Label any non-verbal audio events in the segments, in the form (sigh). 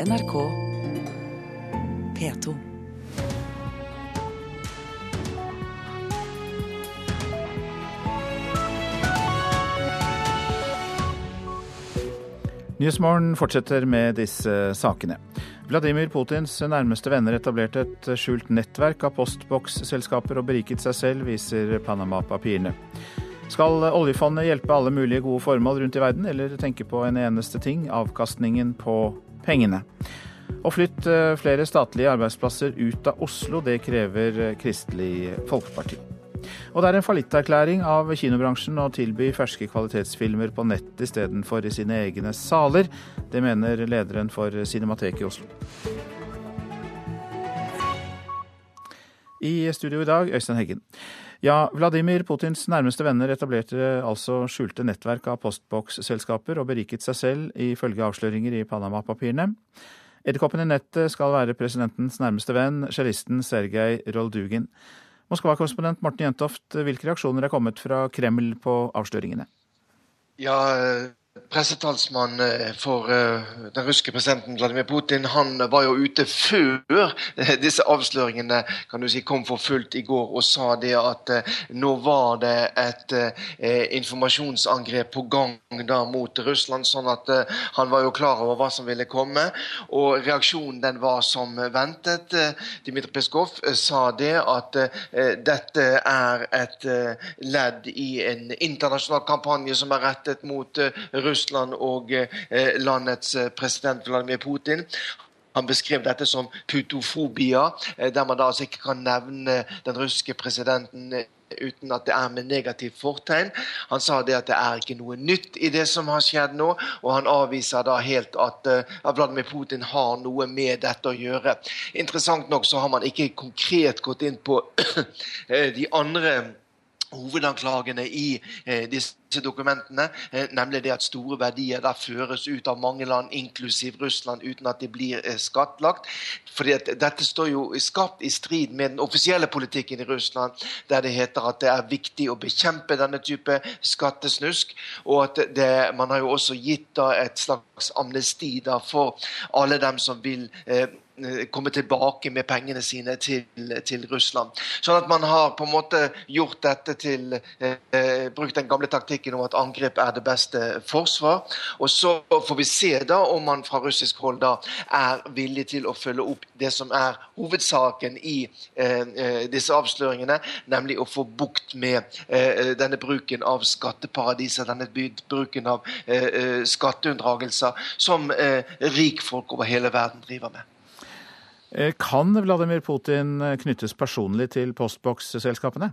NRK P2. Nyhetsmorgen fortsetter med disse sakene. Vladimir Putins nærmeste venner etablerte et skjult nettverk av postboksselskaper og beriket seg selv, viser Panama-papirene. Skal oljefondet hjelpe alle mulige gode formål rundt i verden, eller tenke på en eneste ting avkastningen på pengene? Å flytte flere statlige arbeidsplasser ut av Oslo, det krever Kristelig Folkeparti. Og det er en fallitterklæring av kinobransjen å tilby ferske kvalitetsfilmer på nett istedenfor i sine egne saler. Det mener lederen for Cinemateket i Oslo. I studio i dag, Øystein Heggen. Ja, Vladimir Putins nærmeste venner etablerte altså skjulte nettverk av postboksselskaper og beriket seg selv, ifølge avsløringer i Panama-papirene. Edderkoppen i nettet skal være presidentens nærmeste venn, cellisten Sergej Roldugin. Moskva-korrespondent Morten Jentoft, hvilke reaksjoner er kommet fra Kreml på avsløringene? Ja, Pressetalsmann eh, for eh, den russiske presidenten Vladimir Putin han var jo ute før eh, disse avsløringene kan du si, kom for fullt i går og sa det at nå var det et informasjonsangrep på gang da mot Russland. sånn at han var jo klar over hva som ville komme. Og reaksjonen den var som ventet. Dmitrij Peskov sa det at dette er et ledd i en internasjonal kampanje som er rettet mot Russland Russland og eh, landets eh, president Vladimir Putin. Han beskrev dette som putofobia, eh, der man da altså ikke kan nevne den russiske presidenten uten at det er med negativt fortegn. Han sa det at det er ikke noe nytt i det som har skjedd nå, og han avviser da helt at Vladimir Putin har noe med dette å gjøre. Interessant nok så har man ikke konkret gått inn på (clears throat) de andre hovedanklagene i eh, disse dokumentene, eh, nemlig det at store verdier der føres ut av mange land, inklusiv Russland, uten at de blir eh, skattlagt. Fordi at Dette står jo skapt i strid med den offisielle politikken i Russland, der det heter at det er viktig å bekjempe denne type skattesnusk. Og at det, man har jo også gitt da et slags amnesti da for alle dem som vil eh, komme tilbake med pengene sine til, til, Russland. Sånn at man har på en måte gjort dette til eh, eh, Brukt den gamle taktikken om at angrep er det beste forsvar. Og så får vi se da om man fra russisk hold da er villig til å følge opp det som er hovedsaken i eh, eh disse avsløringene, nemlig å få bukt med eh, denne bruken av skatteparadiser, denne bruken av skatteunndragelser som rikfolk over hele verden driver med. Eh, kan Vladimir Putin eh, knyttes personlig til postboksselskapene?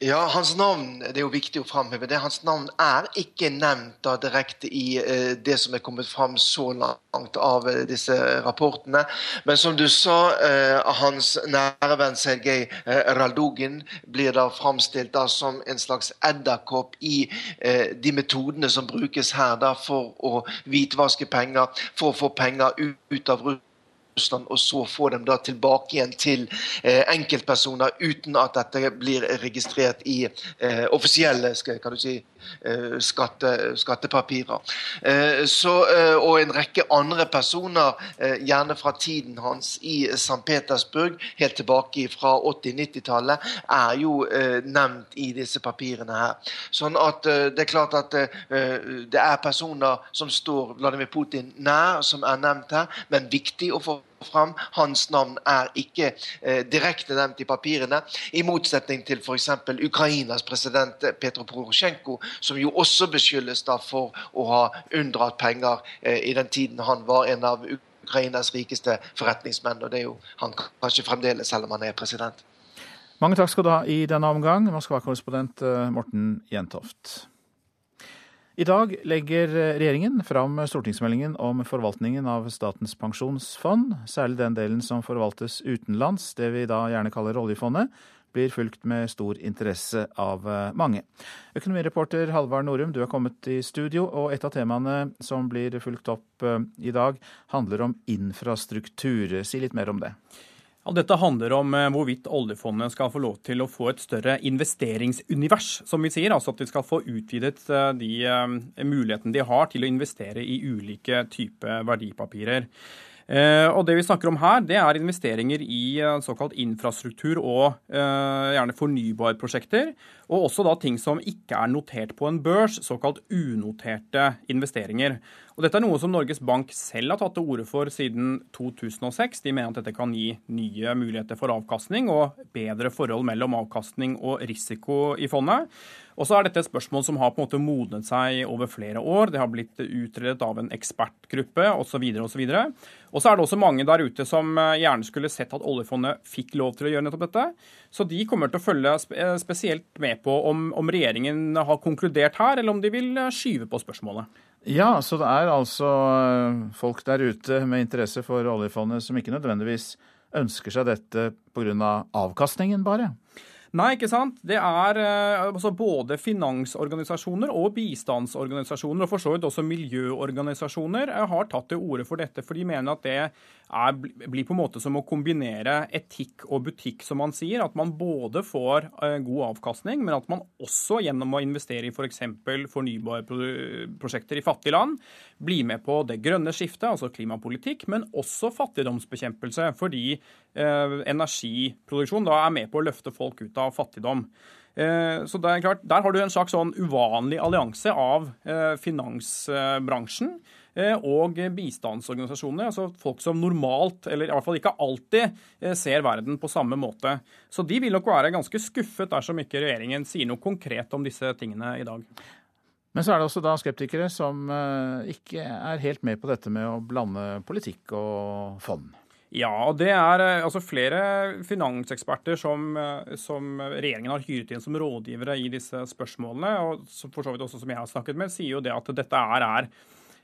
Ja, hans navn det er jo viktig å framheve. det. Hans navn er ikke nevnt da direkte i eh, det som er kommet fram så langt av eh, disse rapportene. Men som du sa, eh, hans nære venn Sergej eh, Raldugin blir da framstilt da som en slags edderkopp i de metodene som brukes her da for å hvitvaske penger, for å få penger ut av Russland Russland, og så få dem da tilbake igjen til eh, enkeltpersoner uten at dette blir registrert i eh, offisielle kan du si, Eh, skatte, skattepapirer. Eh, så, eh, og en rekke andre personer, gjerne fra tiden hans i St. Petersburg, helt tilbake fra 80-90-tallet, er jo nevnt i disse papirene her. Sånn at det er klart at det er personer som står Vladimir Putin nær, som er nevnt her, men viktig å få fram. Hans navn er ikke eh, direkte nevnt i papirene, i motsetning til f.eks. Ukrainas president Petro Porosjenko, som jo også beskyldes da for å ha unndratt penger eh, i den tiden han var en av Ukrainas rikeste forretningsmenn. Og det er jo han kanskje fremdeles, selv om han er president. Mange takk skal du ha i denne omgang, Moskva-korrespondent eh, Morten Jentoft. I dag legger regjeringen fram stortingsmeldingen om forvaltningen av Statens pensjonsfond, særlig den delen som forvaltes utenlands, det vi da gjerne kaller oljefondet blir fulgt med stor interesse av eh, mange. Økonomireporter Halvard Norum, du har kommet i studio, og et av temaene som blir fulgt opp eh, i dag, handler om infrastruktur. Si litt mer om det. Ja, dette handler om eh, hvorvidt oljefondet skal få lov til å få et større investeringsunivers, som vi sier. Altså at de skal få utvidet eh, de eh, mulighetene de har til å investere i ulike typer verdipapirer. Og Det vi snakker om her, det er investeringer i såkalt infrastruktur og gjerne fornybarprosjekter. Og også da ting som ikke er notert på en børs, såkalt unoterte investeringer. Og Dette er noe som Norges Bank selv har tatt til orde for siden 2006. De mener at dette kan gi nye muligheter for avkastning og bedre forhold mellom avkastning og risiko i fondet. Og så er dette et spørsmål som har på en måte modnet seg over flere år. Det har blitt utredet av en ekspertgruppe osv. osv. Og så er det også mange der ute som eh, gjerne skulle sett at oljefondet fikk lov til å gjøre nettopp dette. Så de kommer til å følge eh, spesielt med på om, om regjeringen har konkludert her, eller om de vil eh, skyve på spørsmålet. Ja, så det er altså eh, folk der ute med interesse for oljefondet som ikke nødvendigvis ønsker seg dette pga. avkastningen, bare? Nei, ikke sant. Det er eh, altså både finansorganisasjoner og bistandsorganisasjoner, og for så vidt også miljøorganisasjoner, eh, har tatt til orde for dette. For de mener at det er, blir på en måte som å kombinere etikk og butikk, som man sier. At man både får eh, god avkastning, men at man også gjennom å investere i f.eks. For fornybarprosjekter i fattige land, blir med på det grønne skiftet, altså klimapolitikk, men også fattigdomsbekjempelse. Fordi eh, energiproduksjon da er med på å løfte folk ut av fattigdom. Eh, så det er klart, Der har du en slags sånn uvanlig allianse av eh, finansbransjen Eh, og bistandsorganisasjoner. Altså folk som normalt, eller i hvert fall ikke alltid, ser verden på samme måte. Så de vil nok være ganske skuffet dersom ikke regjeringen sier noe konkret om disse tingene i dag. Men så er det også da skeptikere som ikke er helt med på dette med å blande politikk og fond. Ja, og det er altså flere finanseksperter som, som, regjeringen har hyret inn som rådgivere i disse spørsmålene, og for så vidt også som jeg har snakket med, sier jo det at dette er, er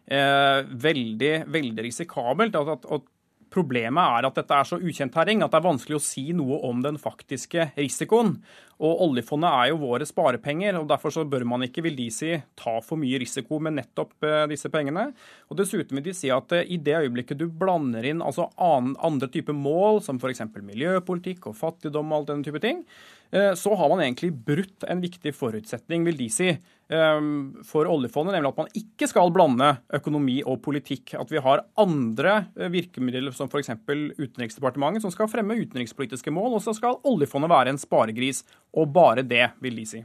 eh, veldig, veldig risikabelt. At, at, at Problemet er at dette er så ukjent terreng at det er vanskelig å si noe om den faktiske risikoen. Og Oljefondet er jo våre sparepenger, og derfor så bør man ikke vil de si, ta for mye risiko med nettopp eh, disse pengene. Og Dessuten vil de si at eh, i det øyeblikket du blander inn altså andre typer mål, som f.eks. miljøpolitikk og fattigdom og all denne type ting, så har man egentlig brutt en viktig forutsetning, vil de si, for oljefondet, nemlig at man ikke skal blande økonomi og politikk. At vi har andre virkemidler, som f.eks. Utenriksdepartementet, som skal fremme utenrikspolitiske mål, og så skal oljefondet være en sparegris og bare det, vil de si.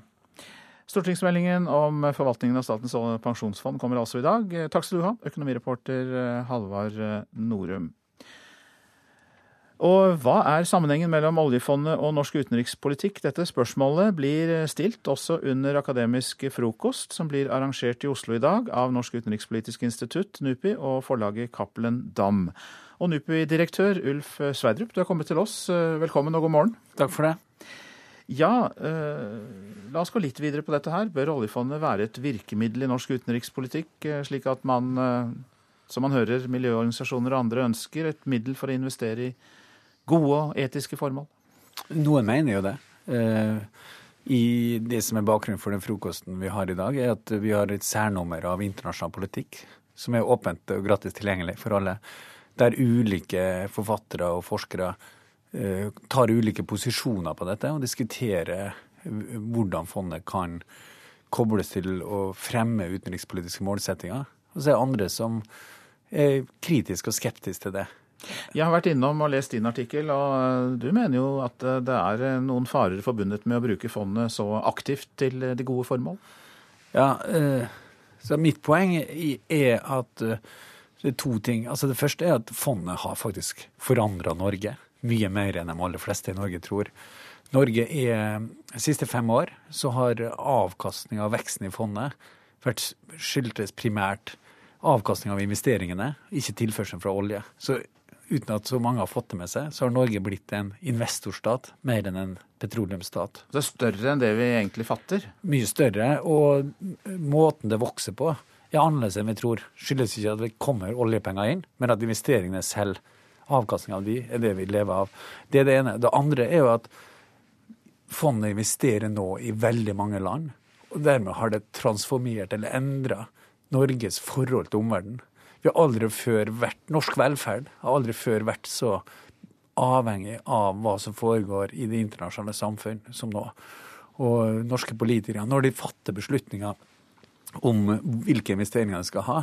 Stortingsmeldingen om forvaltningen av Statens pensjonsfond kommer altså i dag. Takk skal du ha, økonomireporter eh, Halvard eh, Norum. Og hva er sammenhengen mellom oljefondet og norsk utenrikspolitikk? Dette spørsmålet blir stilt også under akademisk frokost, som blir arrangert i Oslo i dag av Norsk utenrikspolitisk institutt, NUPI, og forlaget Cappelen Dam. Og NUPI-direktør Ulf Sverdrup, du har kommet til oss. Velkommen og god morgen. Takk for det. Ja, eh, la oss gå litt videre på dette her. Bør oljefondet være et virkemiddel i norsk utenrikspolitikk, eh, slik at man, eh, som man hører miljøorganisasjoner og andre ønsker, et middel for å investere i gode og etiske formål? Noen mener jo det. Eh, I det som er bakgrunnen for den frokosten vi har i dag, er at vi har et særnummer av internasjonal politikk som er åpent og gratis tilgjengelig for alle. Der ulike forfattere og forskere Eh, tar ulike posisjoner på dette og diskuterer hvordan fondet kan kobles til å fremme utenrikspolitiske målsettinger. Og så er det andre som er kritiske og skeptiske til det. Jeg har vært innom og lest din artikkel, og du mener jo at det er noen farer forbundet med å bruke fondet så aktivt til de gode formål? Ja, eh, så mitt poeng er at eh, det er to ting. Altså Det første er at fondet har faktisk forandra Norge mye mer enn de aller fleste i Norge tror. Norge er, De siste fem år så har avkastninga av veksten i fondet vært skyldtes primært avkastning av investeringene, ikke tilførselen fra olje. Så uten at så mange har fått det med seg, så har Norge blitt en investorstat mer enn en petroleumsstat. Det er større enn det vi egentlig fatter? Mye større. Og måten det vokser på, er annerledes enn vi tror. Skyldes ikke at det kommer oljepenger inn, men at investeringene selv avkastninga av de er det vi lever av. Det er det ene. Det andre er jo at fondet investerer nå i veldig mange land. Og dermed har det transformert eller endra Norges forhold til omverdenen. Vi har aldri før vært Norsk velferd har aldri før vært så avhengig av hva som foregår i det internasjonale samfunn som nå. Og norske politikere, når de fatter beslutninger om hvilke investeringer de skal ha,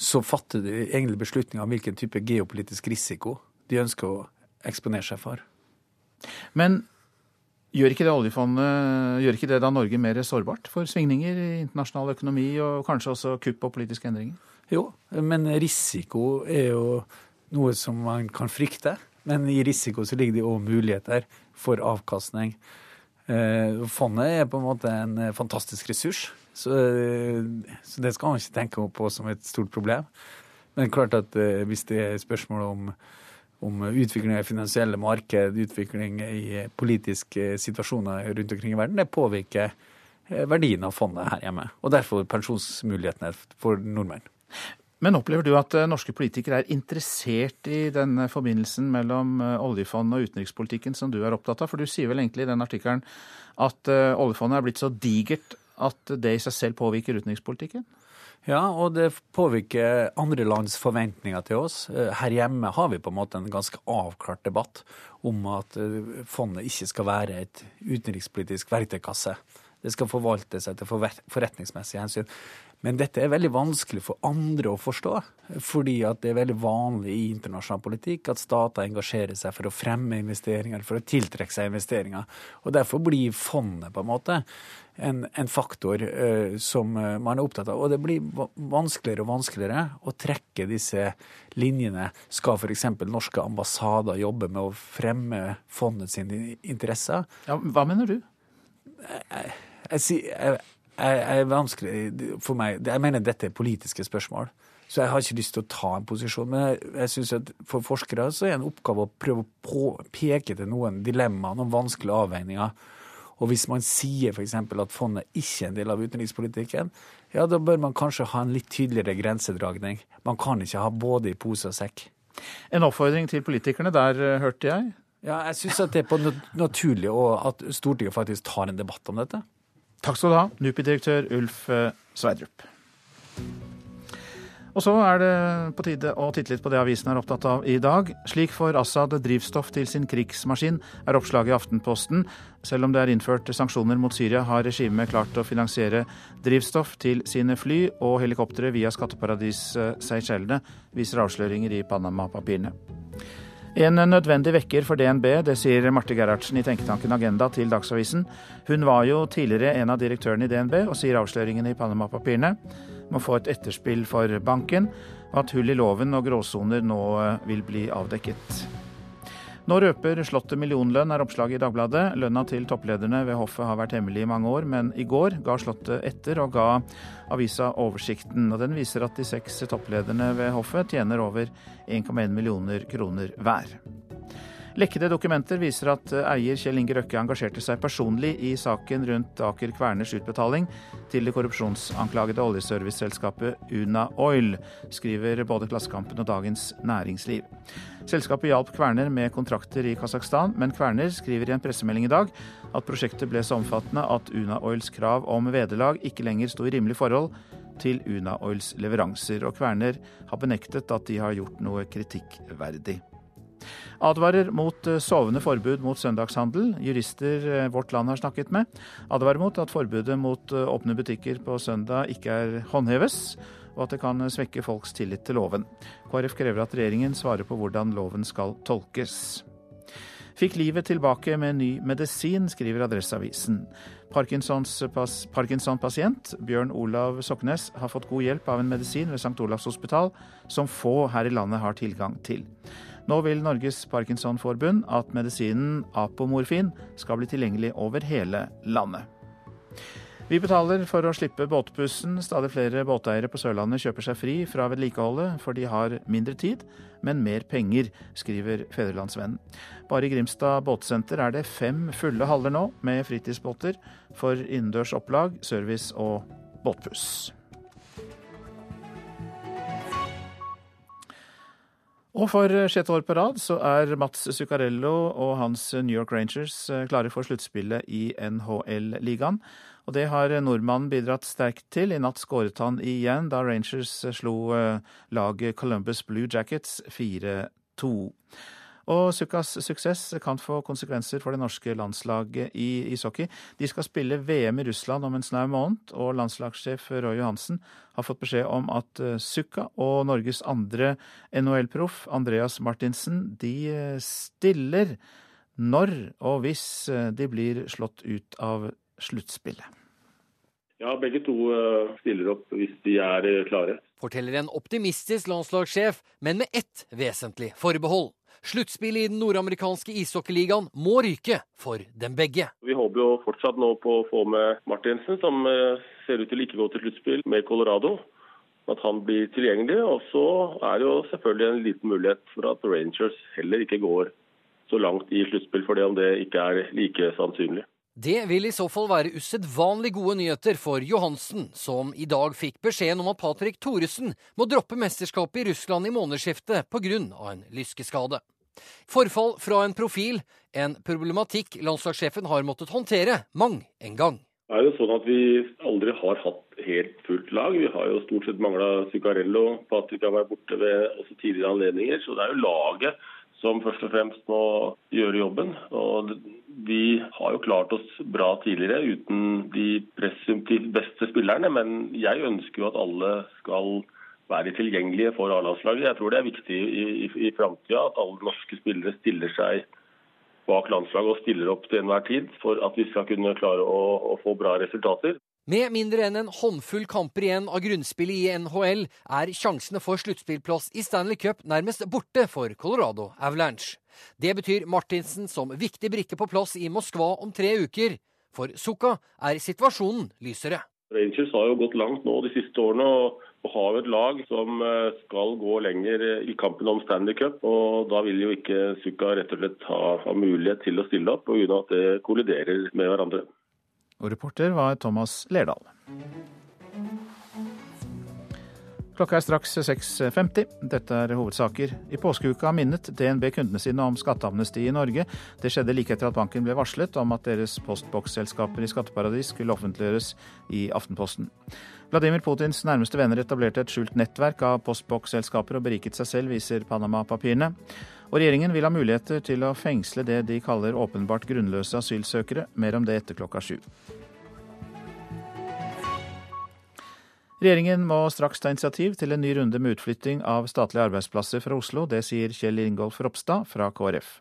så fatter de egentlig beslutninger om hvilken type geopolitisk risiko de ønsker å eksponere seg for. Men gjør ikke det oljefondet gjør ikke det da Norge mer sårbart for svingninger i internasjonal økonomi og kanskje også kupp og politiske endringer? Jo, men risiko er jo noe som man kan frykte. Men i risiko så ligger det òg muligheter for avkastning. Eh, fondet er på en måte en eh, fantastisk ressurs, eh, så det skal man ikke tenke på som et stort problem. Men klart at hvis det er spørsmål om, om utvikling i finansielle marked, utvikling i politiske situasjoner rundt omkring i verden, det påvirker verdien av fondet her hjemme. Og derfor pensjonsmulighetene for nordmenn. Men opplever du at norske politikere er interessert i denne forbindelsen mellom oljefondet og utenrikspolitikken som du er opptatt av? For du sier vel egentlig i den artikkelen at oljefondet er blitt så digert at det i seg selv påvirker utenrikspolitikken? Ja, og det påvirker andre lands forventninger til oss. Her hjemme har vi på en måte en ganske avklart debatt om at fondet ikke skal være et utenrikspolitisk verktøykasse. Det skal forvaltes etter forretningsmessige hensyn. Men dette er veldig vanskelig for andre å forstå, fordi at det er veldig vanlig i internasjonal politikk at stater engasjerer seg for å fremme investeringer, for å tiltrekke seg investeringer. Og Derfor blir fondet på en måte en, en faktor uh, som man er opptatt av. Og det blir vanskeligere og vanskeligere å trekke disse linjene. Skal f.eks. norske ambassader jobbe med å fremme fondets interesser? Ja, hva mener du? Jeg, jeg, jeg, er vanskelig for meg. Jeg mener dette er politiske spørsmål. Så jeg har ikke lyst til å ta en posisjon. Men jeg, jeg synes at for forskere så er det en oppgave å prøve å på, peke til noen dilemmaer, noen vanskelige avveininger. Og hvis man sier f.eks. at fondet ikke er en del av utenrikspolitikken, ja, da bør man kanskje ha en litt tydeligere grensedragning. Man kan ikke ha både i pose og sekk. En oppfordring til politikerne der, eh, hørte jeg? Ja, jeg syns det er på naturlig at Stortinget faktisk tar en debatt om dette. Takk skal du ha, NUPI-direktør Ulf eh, Sverdrup. Og så er det på tide å titte litt på det avisen er opptatt av i dag. Slik får Assad drivstoff til sin krigsmaskin, er oppslaget i Aftenposten. Selv om det er innført sanksjoner mot Syria, har regimet klart å finansiere drivstoff til sine fly og helikoptre via skatteparadis Seychellene, viser avsløringer i Panama-papirene. En nødvendig vekker for DNB, det sier Marte Gerhardsen i tenketanken Agenda til Dagsavisen. Hun var jo tidligere en av direktørene i DNB, og sier avsløringene i Panama-papirene må få et etterspill for banken, og at hull i loven og gråsoner nå vil bli avdekket. Nå røper Slottet millionlønn, er oppslaget i Dagbladet. Lønna til topplederne ved hoffet har vært hemmelig i mange år, men i går ga Slottet etter og ga avisa oversikten. Og den viser at de seks topplederne ved hoffet tjener over 1,1 millioner kroner hver. Lekkede dokumenter viser at eier Kjell Inge Røkke engasjerte seg personlig i saken rundt Aker Kverners utbetaling til det korrupsjonsanklagede oljeserviceselskapet Una Oil, skriver både Klassekampen og Dagens Næringsliv. Selskapet hjalp Kverner med kontrakter i Kasakhstan, men Kverner skriver i en pressemelding i dag at prosjektet ble så omfattende at Una Oils krav om vederlag ikke lenger sto i rimelig forhold til Una Oils leveranser, og Kverner har benektet at de har gjort noe kritikkverdig advarer mot eh, sovende forbud mot søndagshandel. Jurister eh, Vårt Land har snakket med, advarer mot at forbudet mot eh, åpne butikker på søndag ikke er håndheves, og at det kan svekke folks tillit til loven. KrF krever at regjeringen svarer på hvordan loven skal tolkes. Fikk livet tilbake med ny medisin, skriver Adresseavisen. Parkinson-pasient Parkinson Bjørn Olav Soknes har fått god hjelp av en medisin ved St. Olavs hospital som få her i landet har tilgang til. Nå vil Norges Parkinsonforbund at medisinen apomorfin skal bli tilgjengelig over hele landet. Vi betaler for å slippe båtbussen. Stadig flere båteiere på Sørlandet kjøper seg fri fra vedlikeholdet, for de har mindre tid, men mer penger, skriver Fedrelandsvennen. Bare i Grimstad båtsenter er det fem fulle haller nå med fritidsbåter for innendørs opplag, service og båtbuss. Og for sjette år på rad så er Mats Zuccarello og hans New York Rangers eh, klare for sluttspillet i NHL-ligaen. Og det har nordmannen bidratt sterkt til. I natt skåret han igjen da Rangers slo eh, laget Columbus Blue Jackets 4-2. Og Sukkas suksess kan få konsekvenser for det norske landslaget i ishockey. De skal spille VM i Russland om en snau måned, og landslagssjef Roy Johansen har fått beskjed om at eh, Sukka og Norges andre NHL-proff, Andreas Martinsen, de eh, stiller når og hvis eh, de blir slått ut av sluttspillet. Ja, begge to stiller opp hvis de er klare. Forteller en optimistisk landslagssjef, men med ett vesentlig forbehold. Sluttspillet i den nordamerikanske ishockeyligaen må ryke for dem begge. Vi håper jo fortsatt nå på å få med Martinsen, som eh, ser ut til ikke gå til sluttspill med Colorado. At han blir tilgjengelig. Og så er det jo selvfølgelig en liten mulighet for at Rangers heller ikke går så langt i sluttspill, det om det ikke er like sannsynlig. Det vil i så fall være usedvanlig gode nyheter for Johansen, som i dag fikk beskjeden om at Patrick Thoresen må droppe mesterskapet i Russland i månedsskiftet pga. en lyskeskade. Forfall fra en profil, en problematikk landslagssjefen har måttet håndtere mang en gang. Det er jo sånn at Vi aldri har hatt helt fullt lag. Vi har jo stort sett mangla Zuccarello. Patrick har vært borte ved også tidligere anledninger. Så det er jo laget som først og fremst må gjøre jobben. Og vi har jo klart oss bra tidligere uten de presumptivt beste spillerne, men jeg ønsker jo at alle skal være tilgjengelige for A-landslaget. Jeg tror det er viktig i, i, i framtida at alle norske spillere stiller seg bak landslaget og stiller opp til enhver tid for at vi skal kunne klare å, å få bra resultater. Med mindre enn en håndfull kamper igjen av grunnspillet i NHL er sjansene for sluttspillplass i Stanley Cup nærmest borte for Colorado Avalanche. Det betyr Martinsen som viktig brikke på plass i Moskva om tre uker. For Sukka er situasjonen lysere. Rangers har jo gått langt nå de siste årene og har jo et lag som eh, skal gå lenger i kampen om Stanley Cup. og Da vil jo ikke Sukka rett og slett ha, ha mulighet til å stille opp pga. at det kolliderer med hverandre. Og reporter var Thomas Lerdal. Klokka er straks 6.50. Dette er hovedsaker. I påskeuka minnet DNB kundene sine om skatteamnesti i Norge. Det skjedde like etter at banken ble varslet om at deres postboksselskaper i skatteparadis skulle offentliggjøres i Aftenposten. Vladimir Putins nærmeste venner etablerte et skjult nettverk av postboksselskaper og beriket seg selv, viser Panama-papirene. Og regjeringen vil ha muligheter til å fengsle det de kaller åpenbart grunnløse asylsøkere. Mer om det etter klokka sju. Regjeringen må straks ta initiativ til en ny runde med utflytting av statlige arbeidsplasser fra Oslo. Det sier Kjell Ingolf Ropstad fra KrF.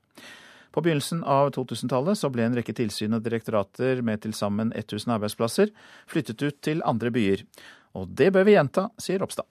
På begynnelsen av 2000-tallet ble en rekke tilsyn og direktorater med til sammen 1000 arbeidsplasser flyttet ut til andre byer. Og det bør vi gjenta, sier Ropstad.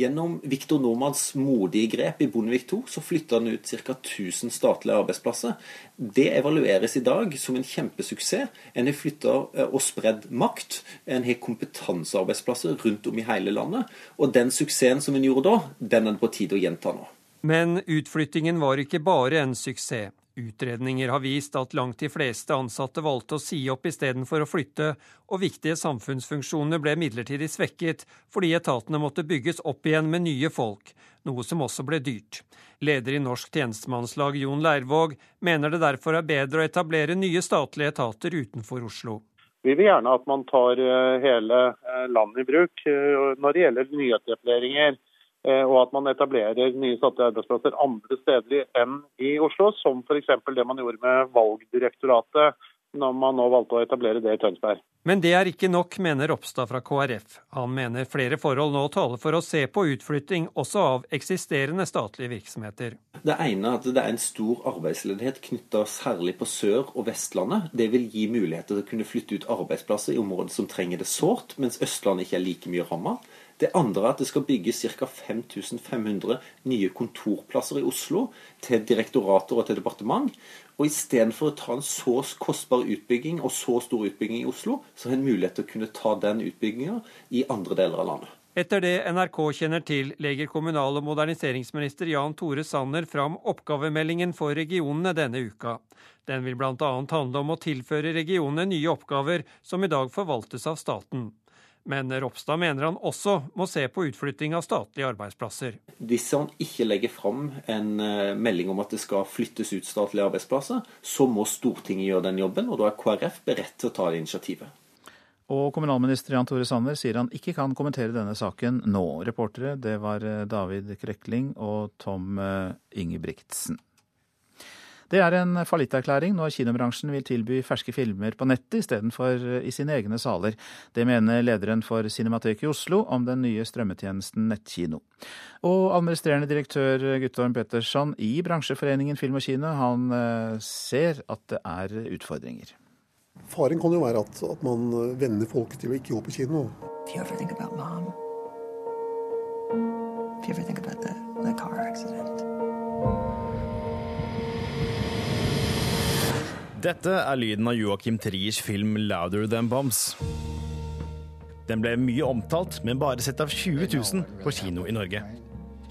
Gjennom Viktor Normans modige grep i Bondevik II så flytta han ut ca. 1000 statlige arbeidsplasser. Det evalueres i dag som en kjempesuksess. En har flytta eh, og spredd makt. En har kompetansearbeidsplasser rundt om i hele landet. Og den suksessen som en gjorde da, den er det på tide å gjenta nå. Men utflyttingen var ikke bare en suksess. Utredninger har vist at langt de fleste ansatte valgte å si opp istedenfor å flytte, og viktige samfunnsfunksjoner ble midlertidig svekket fordi etatene måtte bygges opp igjen med nye folk, noe som også ble dyrt. Leder i Norsk tjenestemannslag Jon Leirvåg mener det derfor er bedre å etablere nye statlige etater utenfor Oslo. Vi vil gjerne at man tar eh, hele eh, landet i bruk eh, når det gjelder nyetableringer. Eh, og at man etablerer nye statlige arbeidsplasser andre steder enn i Oslo, som f.eks. det man gjorde med Valgdirektoratet når man nå valgte å etablere det i Tønsberg. Men det er ikke nok, mener Ropstad fra KrF. Han mener flere forhold nå taler for å se på utflytting også av eksisterende statlige virksomheter. Det ene er at det er en stor arbeidsledighet knytta særlig på Sør- og Vestlandet. Det vil gi muligheter til å kunne flytte ut arbeidsplasser i områder som trenger det sårt, mens Østlandet ikke er like mye ramma. Det andre er at det skal bygges ca. 5500 nye kontorplasser i Oslo til direktorater og til departement. Og istedenfor å ta en så kostbar utbygging og så stor utbygging i Oslo, så har en mulighet til å kunne ta den utbygginga i andre deler av landet. Etter det NRK kjenner til, legger kommunal- og moderniseringsminister Jan Tore Sanner fram oppgavemeldingen for regionene denne uka. Den vil bl.a. handle om å tilføre regionene nye oppgaver som i dag forvaltes av staten. Men Ropstad mener han også må se på utflytting av statlige arbeidsplasser. Hvis han ikke legger fram en eh, melding om at det skal flyttes ut statlige arbeidsplasser, så må Stortinget gjøre den jobben, og da er KrF beredt til å ta det initiativet. Og kommunalminister Jan Tore Sanner sier han ikke kan kommentere denne saken nå. Reportere det var eh, David Krekling og Tom eh, Ingebrigtsen. Det er en fallitterklæring når kinobransjen vil tilby ferske filmer på nettet istedenfor i sine egne saler. Det mener lederen for Cinemateket i Oslo om den nye strømmetjenesten Nettkino. Og administrerende direktør Guttorm Petterson i bransjeforeningen Film og Kino, han eh, ser at det er utfordringer. Faren kan jo være at, at man venner folk til å ikke gå på kino. Do you ever think about mom? Do you ever think about the, the car accident? Dette er lyden av Joakim Triers film 'Louder Than Bombs'. Den ble mye omtalt, men bare sett av 20 000 på kino i Norge.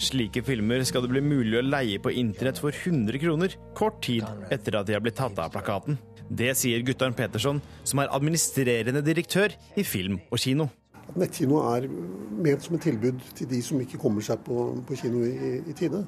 Slike filmer skal det bli mulig å leie på internett for 100 kroner, kort tid etter at de har blitt tatt av plakaten. Det sier Guttorm Petersson, som er administrerende direktør i Film og Kino nettkino er ment som et tilbud til de som ikke kommer seg på, på kino i, i, tide.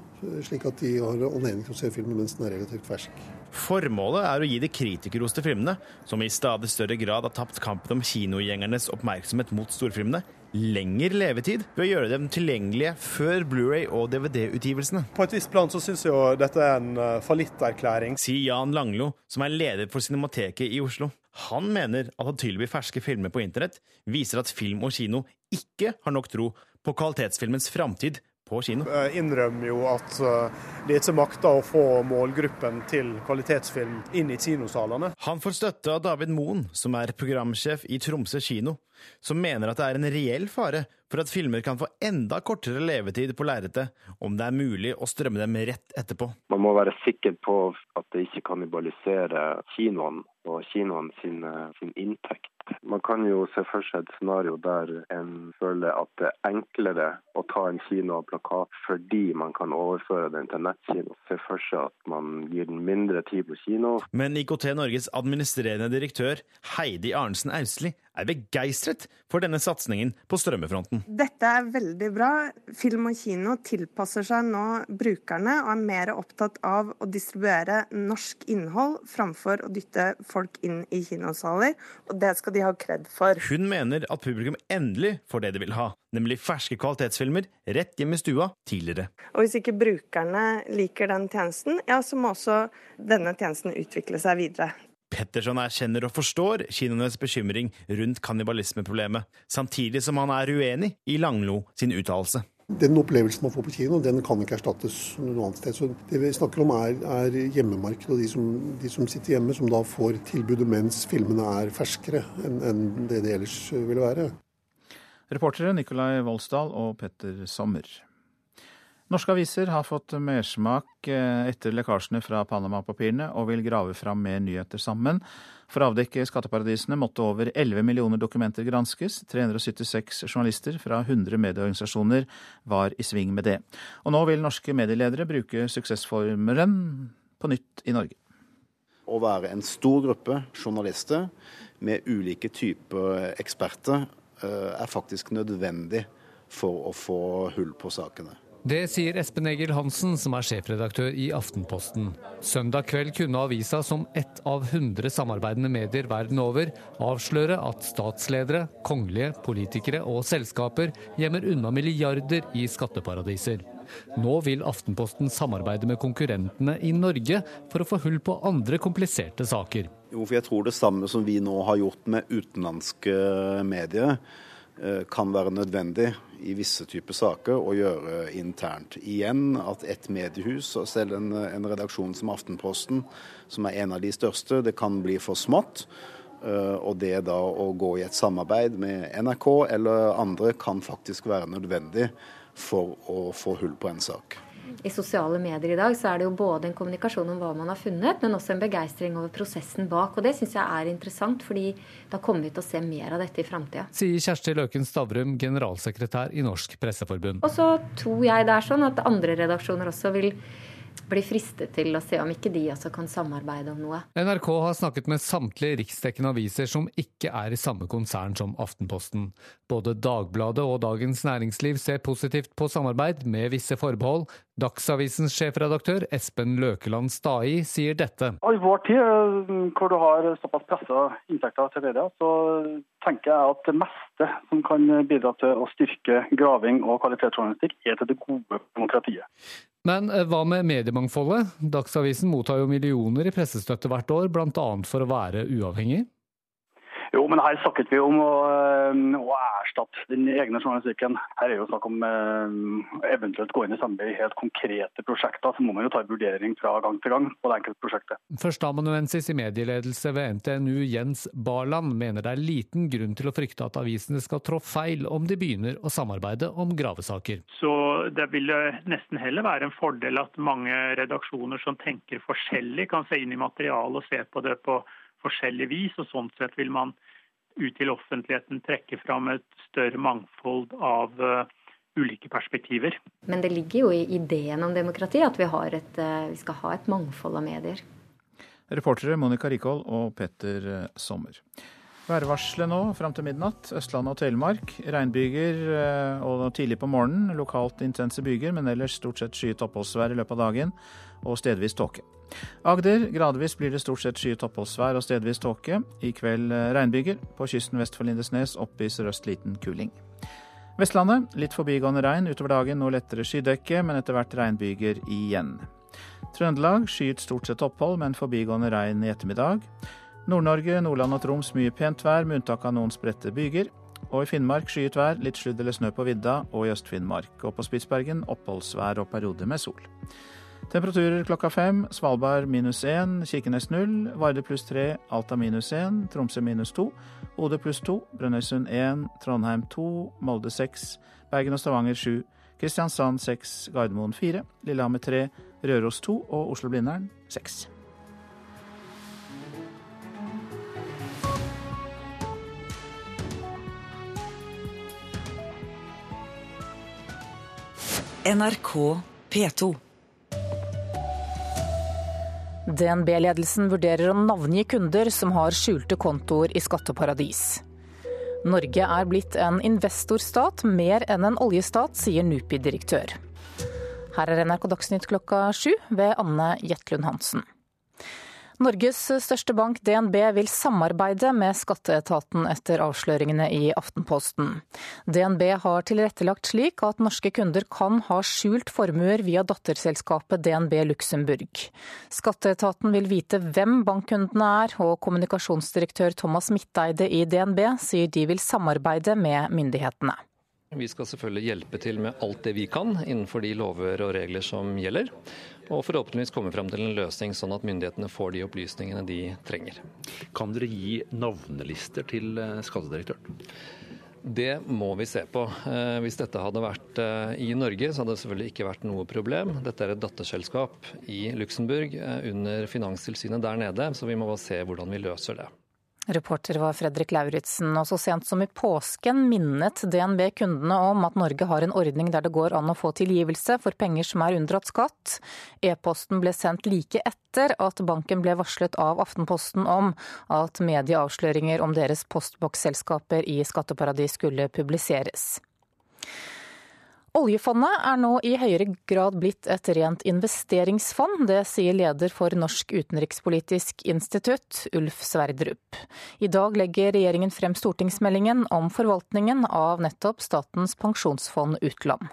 Slik at de har anledning til å se filmen mens den er relativt fersk. Formålet er å gi de kritikerroste filmene, som i stadig større grad har tapt kampen om kinogjengernes oppmerksomhet mot storfilmene, lengre levetid ved å gjøre dem tilgjengelige før Blu-ray og DVD-utgivelsene. På et visst plan så syns jeg jo dette er en uh, fallitterklæring. Sier Jan Langlo, som er leder for Cinemateket i Oslo. Han mener at å tilby ferske filmer på internett viser at film og kino ikke har nok tro på kvalitetsfilmens framtid på kino. Jeg innrømmer jo at eh, de ikke makter å få målgruppen til kvalitetsfilm inn i kinosalene. Han får støtte av David Moen, som er programsjef i Tromsø kino, som mener at det er en reell fare for at filmer kan få enda kortere levetid på lerretet om det er mulig å strømme dem rett etterpå. Man må være sikker på at det ikke kannibaliserer kinoene og kinoene sin, sin inntekt. Man kan jo se for seg et scenario der en føler at det er enklere å ta en kino av plakat fordi man kan overføre den til nettkino. Se for seg at man gir den mindre tid på kino. Men IKT Norges administrerende direktør Heidi Arnesen Austli er begeistret for denne satsingen på strømmefronten. Dette er veldig bra. Film og kino tilpasser seg nå brukerne og er mer opptatt av å distribuere norsk innhold framfor å dytte folk inn i kinosaler, og det skal de ha kred for. Hun mener at publikum endelig får det de vil ha, nemlig ferske kvalitetsfilmer rett hjem i stua tidligere. Og hvis ikke brukerne liker den tjenesten, ja, så må også denne tjenesten utvikle seg videre. Petterson erkjenner og forstår kinoenes bekymring rundt kannibalismeproblemet, samtidig som han er uenig i Langlo sin uttalelse. Den opplevelsen man får på kino, den kan ikke erstattes noe annet sted. Så det vi snakker om er, er hjemmemarkedet og de som, de som, sitter hjemme, som da får tilbudet mens filmene er ferskere enn, en det det ellers ville være. Reportere Nikolai Voldsdal og Petter Sommer. Norske aviser har fått mersmak eh, etter lekkasjene fra Panama-papirene og vil grave fram mer nyheter sammen. For å avdekke skatteparadisene måtte over 11 millioner dokumenter granskes. 376 journalister fra 100 medieorganisasjoner var i sving med det. Og nå vil norske medieledere bruke suksessformelen på nytt i Norge. Å være en stor gruppe journalister med ulike typer eksperter eh, er faktisk nødvendig for å få hull på sakene. Det sier Espen Egil Hansen, som er sjefredaktør i Aftenposten. Søndag kveld kunne avisa, som ett av 100 samarbeidende medier verden over, avsløre at statsledere, kongelige, politikere og selskaper gjemmer unna milliarder i skatteparadiser. Nå vil Aftenposten samarbeide med konkurrentene i Norge for å få hull på andre kompliserte saker. Jo, for jeg tror det samme som vi nå har gjort med utenlandske medier, eh, kan være nødvendig i visse typer saker å gjøre internt. Igjen at et mediehus, og selv en, en, redaksjon som Aftenposten, som er en av de største, det kan bli for smått. Uh, og det da å gå i et samarbeid med NRK eller andre kan faktisk være nødvendig for å få hull på en sak i sosiale medier i dag, så er det jo både en kommunikasjon om hva man har funnet, men også en begeistring over prosessen bak. Og det syns jeg er interessant, fordi da kommer vi til å se mer av dette i framtida. Sier Kjersti Løken Stavrum, generalsekretær i Norsk Presseforbund. Og så tror jeg det er sånn at andre redaksjoner også vil blir fristet til å se om ikke de også kan samarbeide om noe. NRK har snakket med samtlige riksdekkende aviser som ikke er i samme konsern som Aftenposten. Både Dagbladet og Dagens Næringsliv ser positivt på samarbeid, med visse forbehold. Dagsavisens sjefredaktør Espen Løkeland Stai sier dette. I vår tid, eh, hvor du har såpass pressa inntekter til media, så tenker jeg at det meste som kan bidra til å styrke graving og kvalitetsjournalistikk, er til det gode demokratiet. Men eh, hva med mediemangfoldet? Dagsavisen mottar jo millioner i pressestøtte hvert år, bl.a. for å være uavhengig. Jo, men her snakket vi om å, eh, å erstatte den egne journalistikken. Her er jo snakk om eh, eventuelt gå inn i samarbeid i helt konkrete prosjekter. Så må man jo ta en vurdering fra gang til gang på det enkelte prosjektet. Førsteamanuensis i medieledelse ved NTNU Jens Barland mener det er liten grunn til å frykte at avisene skal trå feil om de begynner å samarbeide om gravesaker. Så det vil nesten heller være en fordel at mange redaksjoner som tenker forskjellig, kan se inn i materialet og se på det på forskjellig vis. og Sånn sett vil man ut til offentligheten trekke fram et større mangfold av uh, ulike perspektiver. Men det ligger jo i ideen om demokrati at vi, et, uh, vi skal ha et mangfold av medier. Reportere Monica Rikhold og Petter eh, Sommer. Værvarselet nå fram til midnatt. Østlandet og Telemark. Regnbyger og tidlig på morgenen. Lokalt intense byger, men ellers stort sett skyet oppholdsvær i løpet av dagen. Og stedvis tåke. Agder. Gradvis blir det stort sett skyet oppholdsvær og stedvis tåke. I kveld eh, regnbyger. På kysten vest for Lindesnes opp i sørøst liten kuling. Vestlandet. Litt forbigående regn utover dagen, noe lettere skydekke, men etter hvert regnbyger igjen. Trøndelag skyet stort sett opphold, men forbigående regn i ettermiddag. Nord-Norge, Nordland og Troms mye pent vær, med unntak av noen spredte byger. Og i Finnmark skyet vær, litt sludd eller snø på vidda og i Øst-Finnmark. Og på Spitsbergen oppholdsvær og perioder med sol. Temperaturer klokka fem. Svalbard minus én, Kirkenes null, Varde pluss tre, Alta minus én, Tromsø minus to, Bodø pluss to, Brønnøysund én, Trondheim to, Molde seks, Bergen og Stavanger sju, Kristiansand seks, Gardermoen fire, Lillehammer tre, Røros to og Oslo-Blindern seks. NRK P2 DNB-ledelsen vurderer å navngi kunder som har skjulte kontoer i skatteparadis. Norge er blitt en investorstat mer enn en oljestat, sier NUPI-direktør. Her er NRK Dagsnytt klokka sju ved Anne Jetlund Hansen. Norges største bank, DNB, vil samarbeide med skatteetaten etter avsløringene i Aftenposten. DNB har tilrettelagt slik at norske kunder kan ha skjult formuer via datterselskapet DNB Luxembourg. Skatteetaten vil vite hvem bankkundene er, og kommunikasjonsdirektør Thomas Midteide i DNB sier de vil samarbeide med myndighetene. Vi skal selvfølgelig hjelpe til med alt det vi kan innenfor de lover og regler som gjelder. Og forhåpentligvis komme frem til en løsning sånn at myndighetene får de opplysningene de trenger. Kan dere gi navnelister til eh, skattedirektøren? Det må vi se på. Eh, hvis dette hadde vært eh, i Norge, så hadde det selvfølgelig ikke vært noe problem. Dette er et datterselskap i Luxembourg under Finanstilsynet der nede, så vi må bare se hvordan vi løser det. Reporter var Fredrik Lauritzen. Og så sent som i påsken minnet DNB kundene om at Norge har en ordning der det går an å få tilgivelse for penger som er unndratt skatt. E-posten ble sendt like etter at banken ble varslet av Aftenposten om at medieavsløringer om deres postboksselskaper i skatteparadis skulle publiseres. Oljefondet er nå i høyere grad blitt et rent investeringsfond. Det sier leder for Norsk utenrikspolitisk institutt, Ulf Sverdrup. I dag legger regjeringen frem stortingsmeldingen om forvaltningen av nettopp Statens pensjonsfond utland.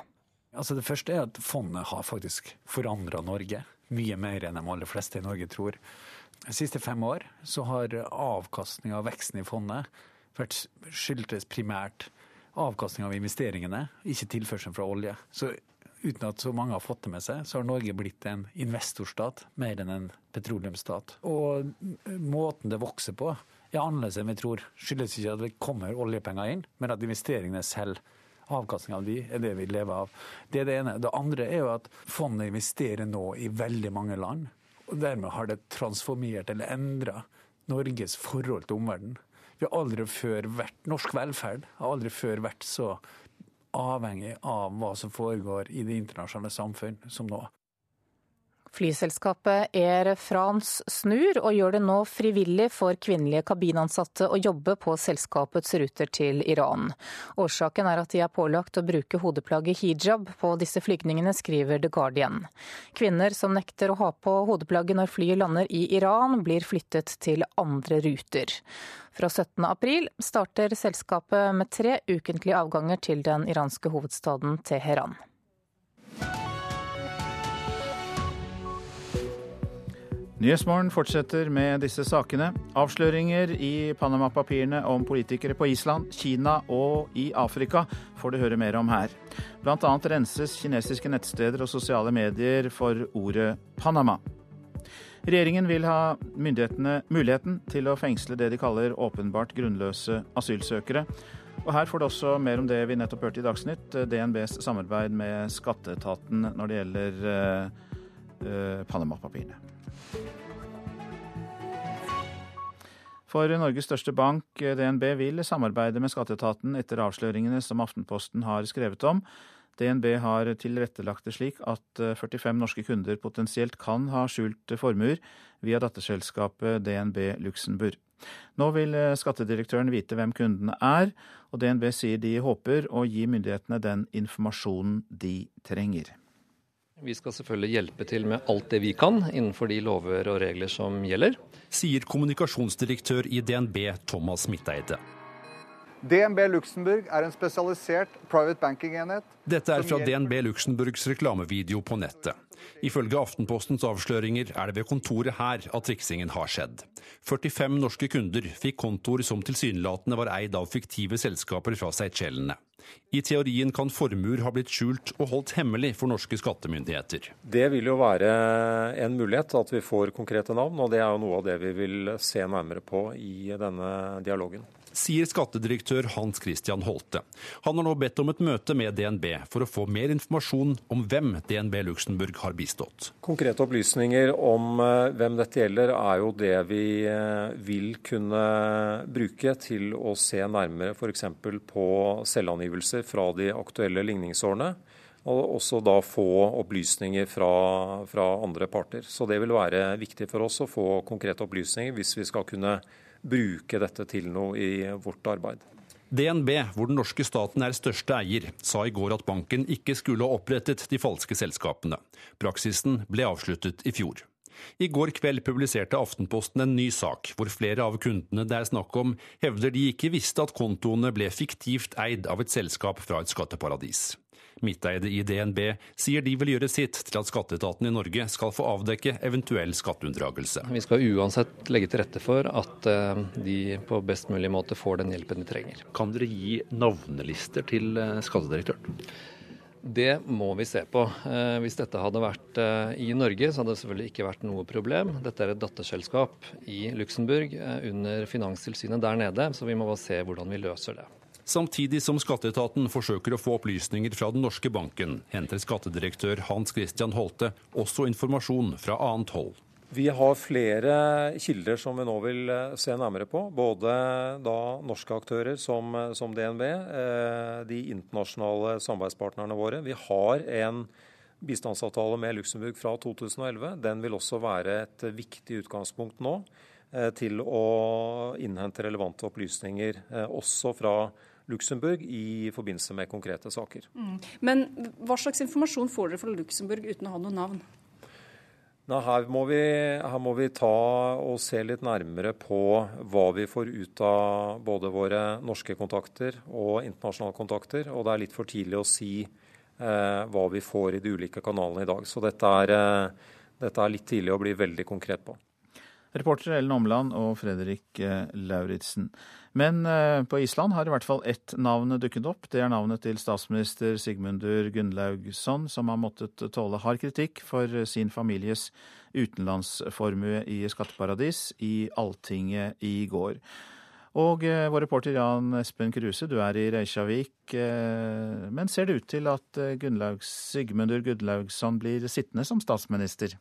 Altså det første er at fondet har faktisk forandra Norge. Mye mer enn de aller fleste i Norge tror. De siste fem år så har avkastninga av veksten i fondet vært skyldtes primært avkastning av investeringene, ikke tilførselen fra olje. Så uten at så mange har fått det med seg, så har Norge blitt en investorstat mer enn en petroleumsstat. Og måten det vokser på er annerledes enn vi tror. Skyldes ikke at det kommer oljepenger inn, men at investeringene selv Avkastning av de er det vi lever av. Det er det ene. Det andre er jo at fondet investerer nå i veldig mange land. Og dermed har det transformert eller endra Norges forhold til omverdenen. Vi har aldri før vært Norsk velferd har aldri før vært så avhengig av hva som foregår i det internasjonale samfunn som nå. Flyselskapet Air France snur, og gjør det nå frivillig for kvinnelige kabinansatte å jobbe på selskapets ruter til Iran. Årsaken er at de er pålagt å bruke hodeplagget hijab på disse flygningene, skriver The Guardian. Kvinner som nekter å ha på hodeplagget når flyet lander i Iran, blir flyttet til andre ruter. Fra 17.4 starter selskapet med tre ukentlige avganger til den iranske hovedstaden Teheran. Nyhetsmorgen fortsetter med disse sakene. Avsløringer i Panama-papirene om politikere på Island, Kina og i Afrika får du høre mer om her. Blant annet renses kinesiske nettsteder og sosiale medier for ordet Panama. Regjeringen vil ha myndighetene muligheten til å fengsle det de kaller åpenbart grunnløse asylsøkere. Og her får du også mer om det vi nettopp hørte i Dagsnytt, DNBs samarbeid med skatteetaten når det gjelder uh, uh, Panama-papirene. For Norges største bank, DNB, vil samarbeide med skatteetaten etter avsløringene som Aftenposten har skrevet om. DNB har tilrettelagt det slik at 45 norske kunder potensielt kan ha skjult formuer via datterselskapet DNB Luxembourg. Nå vil skattedirektøren vite hvem kundene er, og DNB sier de håper å gi myndighetene den informasjonen de trenger. Vi skal selvfølgelig hjelpe til med alt det vi kan innenfor de lover og regler som gjelder. Sier kommunikasjonsdirektør i DNB Thomas Midteide. DNB Luxembourg er en spesialisert private banking-enhet. Dette er fra DNB Luxembourgs reklamevideo på nettet. Ifølge Aftenpostens avsløringer er det ved kontoret her at triksingen har skjedd. 45 norske kunder fikk kontoer som tilsynelatende var eid av fiktive selskaper fra Seychellene. I teorien kan formuer ha blitt skjult og holdt hemmelig for norske skattemyndigheter. Det vil jo være en mulighet at vi får konkrete navn, og det er jo noe av det vi vil se nærmere på i denne dialogen sier skattedirektør Hans Christian Holte. Han har nå bedt om et møte med DNB for å få mer informasjon om hvem DNB Luxembourg har bistått. Konkrete opplysninger om eh, hvem dette gjelder, er jo det vi eh, vil kunne bruke til å se nærmere f.eks. på selvangivelser fra de aktuelle ligningsårene og også da få opplysninger fra, fra, andre parter. Så det vil være viktig for oss å få konkrete opplysninger hvis vi skal kunne bruke dette til noe i vårt arbeid. DNB, hvor den norske staten er største eier, sa i går at banken ikke skulle ha opprettet de falske selskapene. Praksisen ble avsluttet i fjor. I går kveld publiserte Aftenposten en ny sak, hvor flere av kundene det er snakk om, hevder de ikke visste at kontoene ble fiktivt eid av et selskap fra et skatteparadis. Midteide i DNB sier de vil gjøre sitt til at skatteetaten i Norge skal få avdekke eventuell skatteunndragelse. Vi skal uansett legge til rette for at eh, de på best mulig måte får den hjelpen de trenger. Kan dere gi navnelister til eh, skattedirektøren? Det må vi se på. Eh, hvis dette hadde vært i Norge, så hadde det selvfølgelig ikke vært noe problem. Dette er et datterselskap i Luxembourg under Finanstilsynet der nede, så vi må bare se hvordan vi løser det. Samtidig som skatteetaten forsøker å få opplysninger fra den norske banken, henter skattedirektør Hans Christian Holte også informasjon fra annet hold. Vi har flere kilder som vi nå vil eh, se nærmere på. Både norske aktører som, eh, som DNB, eh, de internasjonale samarbeidspartnerne våre. Vi har en bistandsavtale med Luxembourg fra 2011. Den vil også være et viktig utgangspunkt nå til å innhente relevante opplysninger, også fra Luxembourg i forbindelse med konkrete saker. Mm. Men hva slags informasjon får dere fra Luxembourg uten å ha noe navn? Nei, her, må vi, her må vi ta og se litt nærmere på hva vi får ut av både våre norske kontakter og internasjonale kontakter. Og det er litt for tidlig å si eh, hva vi får i de ulike kanalene i dag. Så dette er, eh, dette er litt tidlig å bli veldig konkret på. Reportere Ellen Omland og Fredrik eh, Lauritzen. Men eh, på Island har i hvert fall ett navn dukket opp. Det er navnet til statsminister Sigmundur Gunnlaugsson, som har måttet tåle hard kritikk for sin families utenlandsformue i skatteparadis i Alltinget i går. Og eh, vår reporter Jan Espen Kruse, du er i Reykjavik. Men ser det ut til at Gunnlaug, Sigmundur Gunnlaugsson blir sittende som statsminister?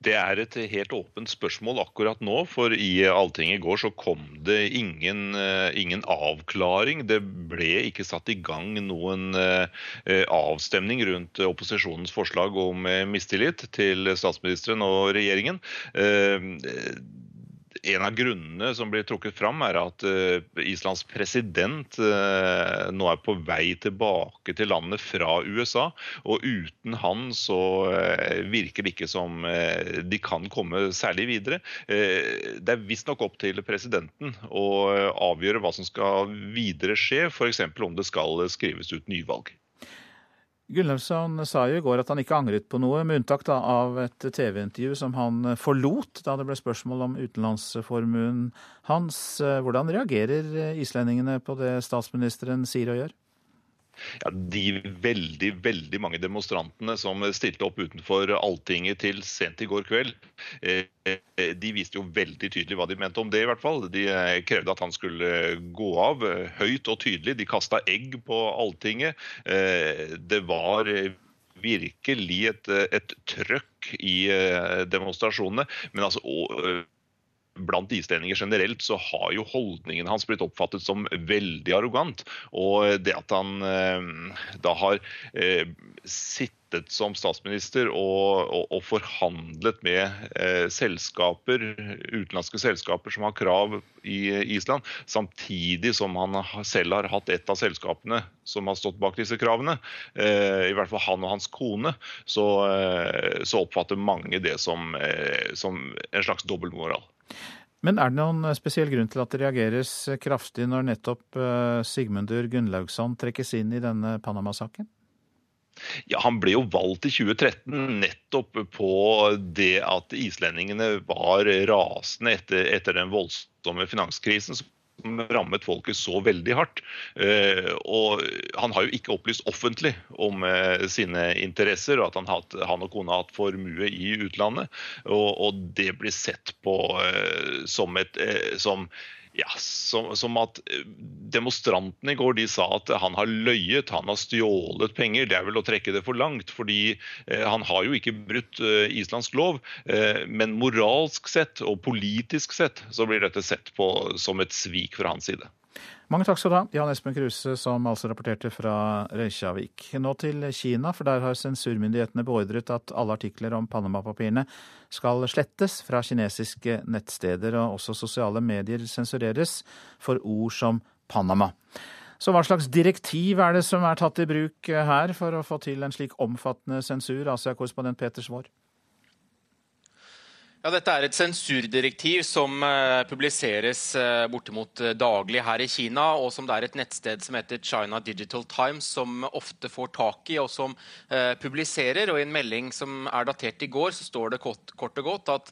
Det er et helt åpent spørsmål akkurat nå. For i Alltinget i går så kom det ingen, eh, ingen, avklaring. Det ble ikke satt i gang noen eh, avstemning rundt opposisjonens forslag om eh, mistillit til statsministeren og regjeringen en av grunnene som blir trukket fram, er at uh, Islands president uh, nå er på vei tilbake til landet fra USA. Og uten han så uh, virker det ikke som de kan komme særlig videre. det er visstnok opp til presidenten å avgjøre hva som skal videre skje, f.eks. om det skal skrives ut nyvalg. Gunnlaugsson sa jo i går at han ikke angret på noe, med unntak da, av et TV-intervju som han forlot da det ble spørsmål om utenlandsformuen hans. Hvordan reagerer islendingene på det statsministeren sier og gjør? Ja, De veldig veldig mange demonstrantene som stilte opp utenfor Alltinget til sent i går kveld, eh, de viste jo veldig tydelig hva de mente om det. i hvert fall. De eh, krevde at han skulle gå av, eh, høyt og tydelig. De kasta egg på Alltinget. Det var virkelig et, et trøkk i demonstrasjonene. Men altså blant islendinger generelt så har jo holdningen hans blitt oppfattet som veldig arrogant. Og det at han eh, da har eh, sittet som statsminister og, og, og forhandlet med eh, selskaper, utenlandske selskaper som har krav i Island, samtidig som han selv har hatt et av selskapene som har stått bak disse kravene, eh, i hvert fall han og hans kone, så, eh, så oppfatter mange det som, eh, som en slags dobbeltmoral. Men er det noen spesiell grunn til at det reageres kraftig når nettopp eh, Sigmundur Gunnlaugsson trekkes inn i denne Panama-saken? Ja, Han ble jo valgt i 2013 nettopp på det at islendingene var rasende etter, etter den voldsomme finanskrisen som rammet folket så veldig hardt. Eh, og han har jo ikke opplyst offentlig om eh, sine interesser, og at han, hatt, han og kona har hatt formue i utlandet. Og, og det blir sett på eh, som et som ja, som, som, at eh, Demonstrantene i går de sa at han har løyet, han har stjålet penger. Det er vel å trekke det for langt, fordi eh, han har jo ikke brutt eh, islandsk lov. Eh, men moralsk sett og politisk sett så blir dette sett på som et svik fra hans side. Mange takk skal du ha, Jan Espen Kruse, som altså rapporterte fra Reykjavik. Nå til Kina, for der har sensurmyndighetene beordret at alle artikler om Panama-papirene skal slettes fra kinesiske nettsteder, og også sosiale medier sensureres for ord som Panama. Så hva slags direktiv er det som er tatt i bruk her for å få til en slik omfattende sensur, Asia-korrespondent Peter Svaar? Ja, Dette er et sensurdirektiv som uh, publiseres uh, bortimot uh, daglig her i Kina, og som det er et nettsted som heter China Digital Times som ofte får tak i og som publiserer. og I en melding som er datert i går, så står det kort, kort og godt at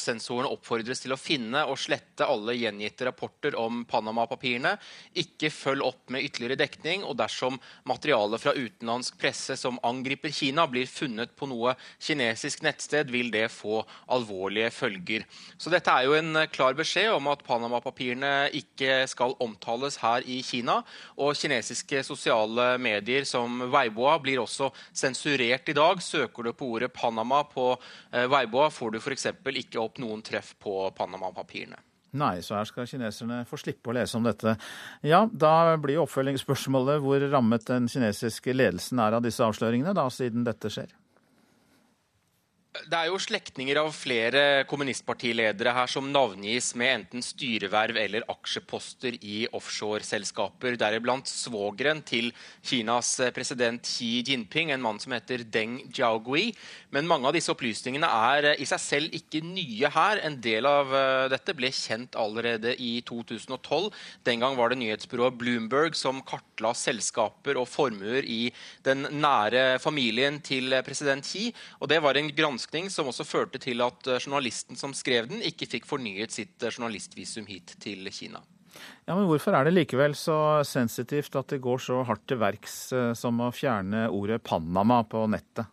sensoren oppfordres til å finne og slette alle gjengitte rapporter om Panama-papirene. Ikke følg opp med ytterligere dekning, og dersom materiale fra utenlandsk presse som angriper Kina, blir funnet på noe kinesisk nettsted, vil det få alvorlige følger. Så dette er jo en eh, klar beskjed om at Panama-papirene ikke skal omtales her i Kina. Og kinesiske sosiale medier som Weiboa blir også sensurert i dag. Søker du på ordet Panama på eh, Weiboa, får du f.eks. ikke opp noen treff på Panama-papirene. Nei, så her skal kineserne få slippe å lese om dette. Ja, Da blir oppfølgingsspørsmålet hvor rammet den kinesiske ledelsen er av disse avsløringene, da, siden dette skjer? Det er jo slektninger av flere kommunistpartiledere her som navngis med enten styreverv eller aksjeposter i offshoreselskaper, deriblant svogeren til Kinas president Xi Jinping, en mann som heter Deng Jiaogui. Men mange av disse opplysningene er i seg selv ikke nye her. En del av eh, dette ble kjent allerede i 2012. Den gang var det nyhetsbyrået Bloomberg som kartla selskaper og formuer i den nære familien til president Xi. og det var en granskning granskning som også førte til at eh, journalisten som skrev den, ikke fikk fornyet sitt eh, journalistvisum hit til Kina. Ja, men Hvorfor er det likevel så sensitivt at det går så hardt til verks eh, som å fjerne ordet Panama på nettet?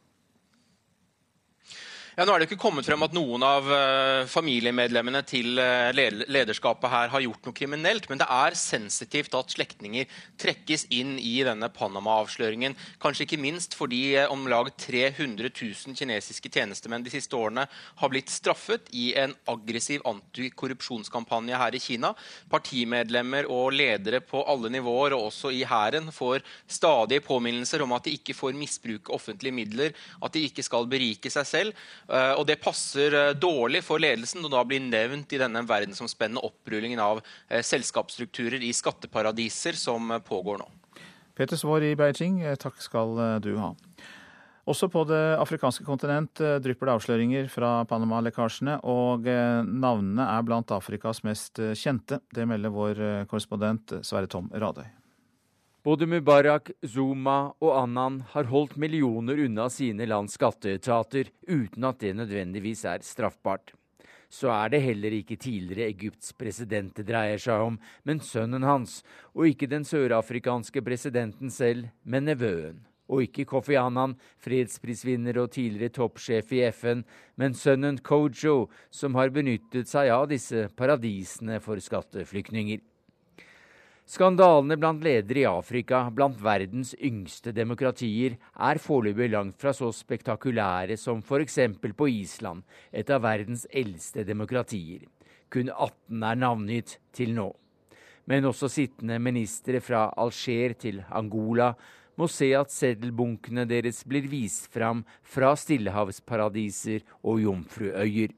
Ja, nå er det ikke kommet frem at noen av uh, familiemedlemmene til uh, lederskapet her har gjort noe kriminelt, men det er sensitivt at slektninger trekkes inn i denne Panama-avsløringen. Kanskje ikke minst fordi uh, om lag 300 000 kinesiske tjenestemenn de siste årene har blitt straffet i en aggressiv antikorrupsjonskampanje her i Kina. Partimedlemmer og ledere på alle nivåer, og også i hæren, får stadige påminnelser om at de ikke får misbruke offentlige midler, at de ikke skal berike seg selv. Eh, og Det passer eh, dårlig for ledelsen å da blir nevnt i denne verdensomspennende opprullingen av eh, selskapsstrukturer i skatteparadiser som pågår nå. Peter Svaar i Beijing, takk skal du ha. Også på det afrikanske kontinent drypper det avsløringer fra Panama-lekkasjene, og navnene er blant Afrikas mest kjente. Det melder vår korrespondent Sverre Tom Radøy. Både Mubarak, Zuma og Annan har holdt millioner unna sine lands skatteetater uten at det nødvendigvis er straffbart. Så er det heller ikke tidligere Egypts president det dreier seg om, men sønnen hans, og ikke den sørafrikanske presidenten selv, men nevøen. Og ikke Kofi Annan, fredsprisvinner og tidligere toppsjef i FN, men sønnen Kojo, som har benyttet seg av disse paradisene for skatteflyktninger. Skandalene blant ledere i Afrika, blant verdens yngste demokratier, er foreløpig langt fra så spektakulære som f.eks. på Island, et av verdens eldste demokratier. Kun 18 er navngitt til nå. Men også sittende ministre fra Alger til Angola må se at seddelbunkene deres blir vist fram fra stillehavsparadiser og jomfruøyer.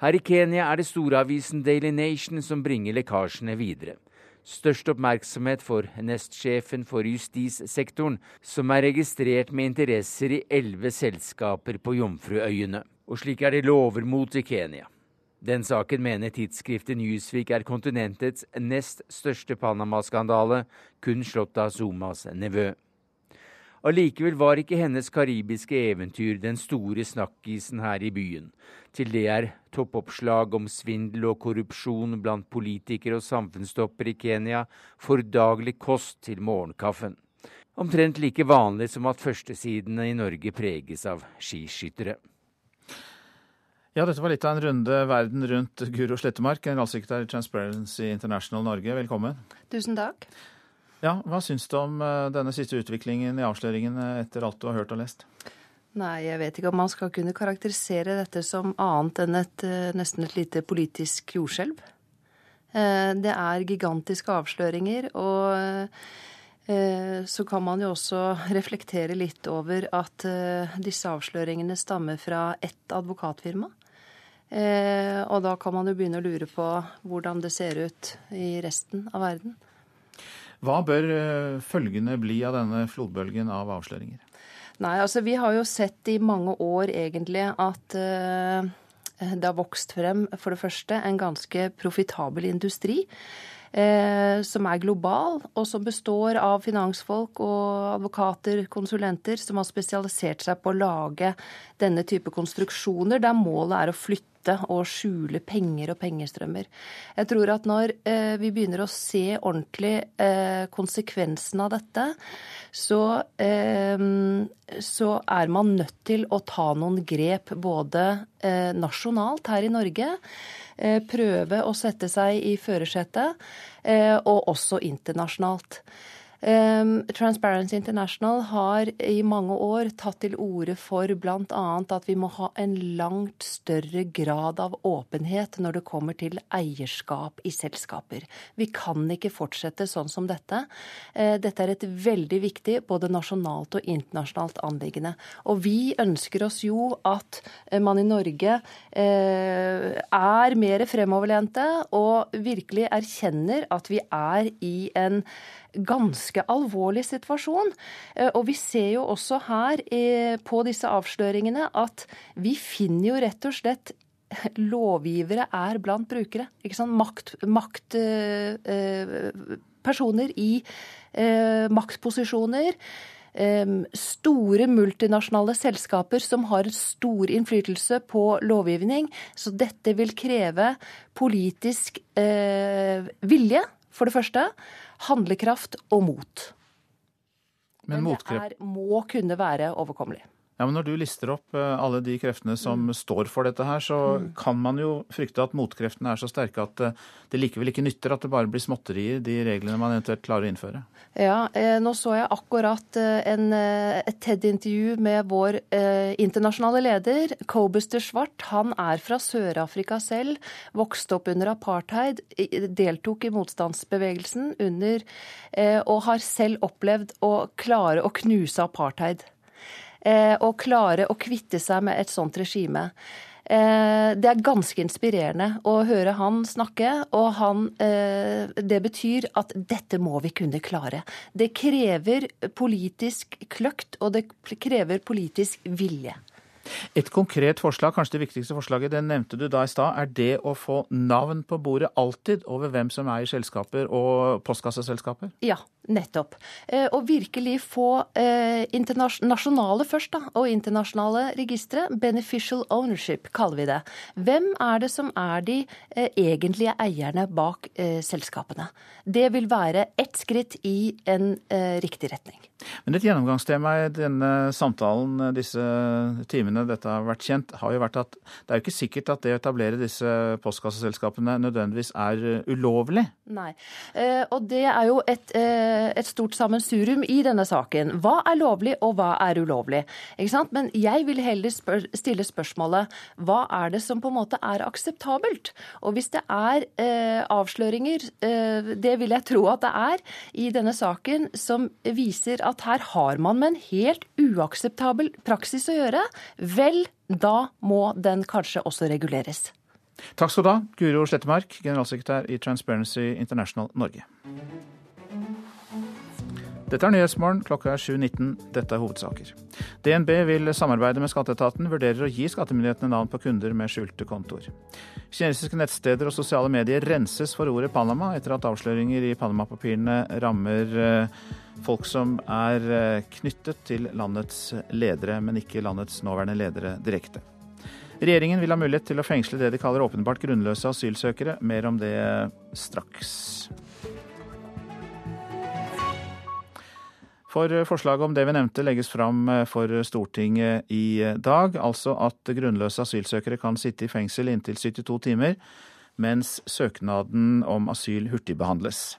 Her i Kenya er det storavisen Daily Nation som bringer lekkasjene videre. Størst oppmerksomhet for nestsjefen for justissektoren, som er registrert med interesser i elleve selskaper på Jomfruøyene. Og slik er det lover mot i Kenya. Den saken mener tidsskriftet Newsweek er kontinentets nest største Panama-skandale, kun slått av Zumas nevø. Allikevel var ikke hennes karibiske eventyr den store snakkisen her i byen. Til det er toppoppslag om svindel og korrupsjon blant politikere og samfunnstopper i Kenya for daglig kost til morgenkaffen. Omtrent like vanlig som at førstesidene i Norge preges av skiskyttere. Ja, dette var litt av en runde verden rundt Guro Slettemark, generalsekretær i Transparency International Norge. Velkommen. Tusen takk. Ja, Hva syns du om eh, denne siste utviklingen i avsløringene etter alt du har hørt og lest? Nei, jeg vet ikke om man skal kunne karakterisere dette som annet enn et, eh, nesten et lite politisk jordskjelv. Eh, det er gigantiske avsløringer, og så kan man jo også reflektere litt over at disse avsløringene stammer fra ett advokatfirma. Og da kan man jo begynne å lure på hvordan det ser ut i resten av verden. Hva bør følgende følgene bli av denne flodbølgen av avsløringer? Nei, altså Vi har jo sett i mange år egentlig at uh, det har vokst frem for det første en ganske profitabel industri. Eh, som er global, og som består av finansfolk og advokater, konsulenter, som har spesialisert seg på å lage denne type konstruksjoner, der målet er å flytte og skjule penger og pengestrømmer. Jeg tror at når eh, vi begynner å se ordentlig eh, konsekvensen av dette, så, eh, så, er man nødt til å ta noen grep både eh, nasjonalt her i Norge Eh, prøve å sette seg i førersetet, eh, og også internasjonalt. Ehm, Transparency International har i mange år tatt til orde for bl.a. at vi må ha en langt større grad av åpenhet når det kommer til eierskap i selskaper. Vi kan ikke fortsette sånn som dette. Eh, dette er et veldig viktig både nasjonalt og internasjonalt anliggende. Og vi ønsker oss jo at man i Norge eh, er mer fremoverlente og virkelig erkjenner at vi er i en ganske alvorlig situasjon. Eh, og vi ser jo også her eh, på disse avsløringene at vi finner jo rett og slett (laughs) lovgivere er blant brukere. Ikke sant? Makt, makt eh, personer i maktposisjoner. Store multinasjonale selskaper som har stor innflytelse på lovgivning. Så dette vil kreve politisk vilje, for det første handlekraft og mot. Men, Men det er, må kunne være overkommelig. Ja, men Når du lister opp eh, alle de kreftene som mm. står for dette her, så mm. kan man jo frykte at motkreftene er så sterke at eh, det likevel ikke nytter at det bare blir småtterier, de reglene man eventuelt klarer å innføre. Ja, eh, nå så jeg akkurat en, et TED-intervju med vår eh, internasjonale leder, Cobuster Svart. Han er fra Sør-Afrika selv, vokste opp under apartheid, deltok i motstandsbevegelsen under, eh, og har selv opplevd å klare å knuse apartheid. Eh, og klare å kvitte seg med et sånt regime. Eh, det er ganske inspirerende å høre han snakke, og han, eh, det betyr at dette må vi kunne klare. Det krever politisk kløkt, og det krever politisk vilje. Et konkret forslag, kanskje det viktigste forslaget, det nevnte du da i stad, er det å få navn på bordet alltid over hvem som er i selskaper og postkasseselskaper? Ja, nettopp. Å og virkelig få eh, nasjonale først, da, og internasjonale registre. Beneficial ownership kaller vi det. Hvem er det som er de eh, egentlige eierne bak eh, selskapene? Det vil være ett skritt i en eh, riktig retning. Men et gjennomgangstema i denne samtalen, disse timene dette har vært kjent, har jo vært at det er jo ikke sikkert at det å etablere disse postkasseselskapene nødvendigvis er uh, ulovlig. Nei, eh, og det er jo et, eh, et stort sammensurium i denne saken. Hva er lovlig, og hva er ulovlig? Ikke sant? Men jeg vil heller spør stille spørsmålet hva er det som på en måte er akseptabelt? Og hvis det er eh, avsløringer, eh, det vil jeg tro at det er, i denne saken som viser at her har man med en helt uakseptabel praksis å gjøre, vel, da må den kanskje også reguleres. Takk skal du ha, Guro Slettemark, generalsekretær i Transparency International Norge. Dette er Nyhetsmorgen, klokka er 7.19. Dette er hovedsaker. DNB vil samarbeide med skatteetaten, vurderer å gi skattemyndighetene navn på kunder med skjulte kontoer. Kinesiske nettsteder og sosiale medier renses for ordet Panama etter at avsløringer i Panama-papirene rammer eh, folk som er eh, knyttet til landets ledere, men ikke landets nåværende ledere direkte. Regjeringen vil ha mulighet til å fengsle det de kaller åpenbart grunnløse asylsøkere. Mer om det straks. For forslaget om det vi nevnte legges fram for Stortinget i dag. Altså at grunnløse asylsøkere kan sitte i fengsel inntil 72 timer, mens søknaden om asyl hurtigbehandles.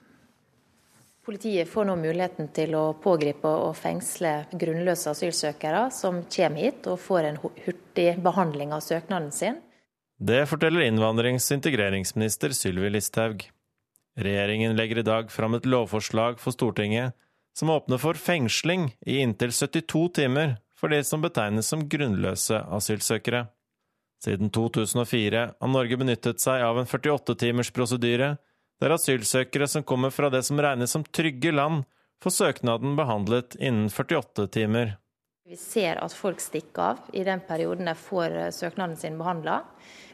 Politiet får nå muligheten til å pågripe og fengsle grunnløse asylsøkere som kommer hit og får en hurtig behandling av søknaden sin. Det forteller innvandrings- og integreringsminister Sylvi Listhaug. Regjeringen legger i dag fram et lovforslag for Stortinget som åpner for fengsling i inntil 72 timer for de som betegnes som grunnløse asylsøkere. Siden 2004 har Norge benyttet seg av en 48-timers prosedyre der asylsøkere som kommer fra det som regnes som trygge land, får søknaden behandlet innen 48 timer. Vi ser at folk stikker av i den perioden de får eh, søknaden sin behandla.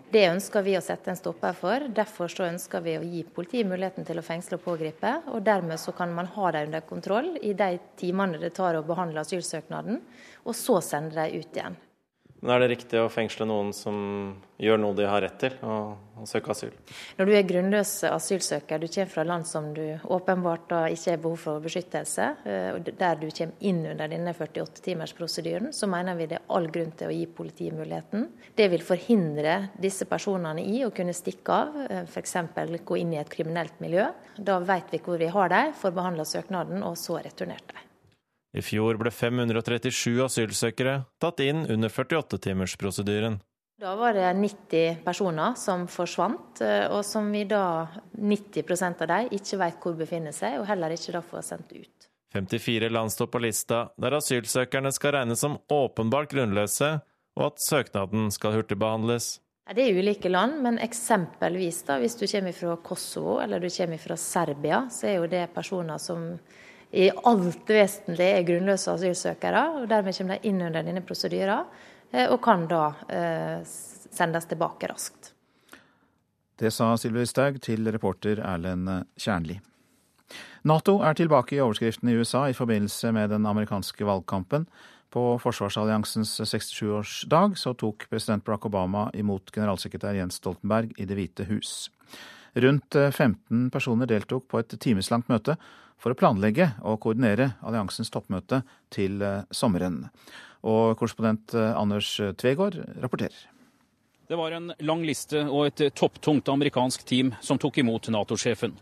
Det ønsker vi å sette en stopper for. Derfor så ønsker vi å gi politiet muligheten til å fengsle og pågripe. og Dermed så kan man ha dem under kontroll i de timene det tar å behandle asylsøknaden, og så sende dem ut igjen. Men er det riktig å fengsle noen som gjør noe de har rett til, og, søke asyl? Når du er grunnløs asylsøker, du kommer fra land som du åpenbart ikke har behov for beskyttelse, og der du kommer inn under denne 48-timersprosedyren, så mener vi det er all grunn til å gi politiet muligheten. Det vil forhindre disse personene i å kunne stikke av, eh, f.eks. gå inn i et kriminelt miljø. Da vet vi hvor vi har dem, får behandla søknaden og så returnert dem. I fjor ble 537 asylsøkere tatt inn under 48-timersprosedyren. Da var det 90 personer som forsvant, eh, og som vi da, 90% av dem, ikke vet hvor befinner seg, og heller ikke da får sendt ut. 54 land står på lista, der asylsøkerne skal regnes som åpenbart grunnløse, og at søknaden skal hurtigbehandles. Det er ulike land, men eksempelvis da, hvis du kommer fra Kosovo eller du kommer fra Serbia, så er jo det personer som i alt vesentlig er grunnløse asylsøkere. og Dermed kommer de inn under denne prosedyren eh, og kan da eh, sendes tilbake raskt. Det sa Sylvi Staug til reporter Erlend Kjernli. Nato er tilbake i overskriften i USA i forbindelse med den amerikanske valgkampen. På forsvarsalliansens 67-årsdag så tok president Barack Obama imot generalsekretær Jens Stoltenberg i Det hvite hus. Rundt 15 personer deltok på et timeslangt møte for å planlegge og koordinere alliansens toppmøte til eh, sommeren. Og korrespondent eh, Anders Tvegård rapporterer. Det var en lang liste og et topptungt amerikansk team som tok imot Nato-sjefen.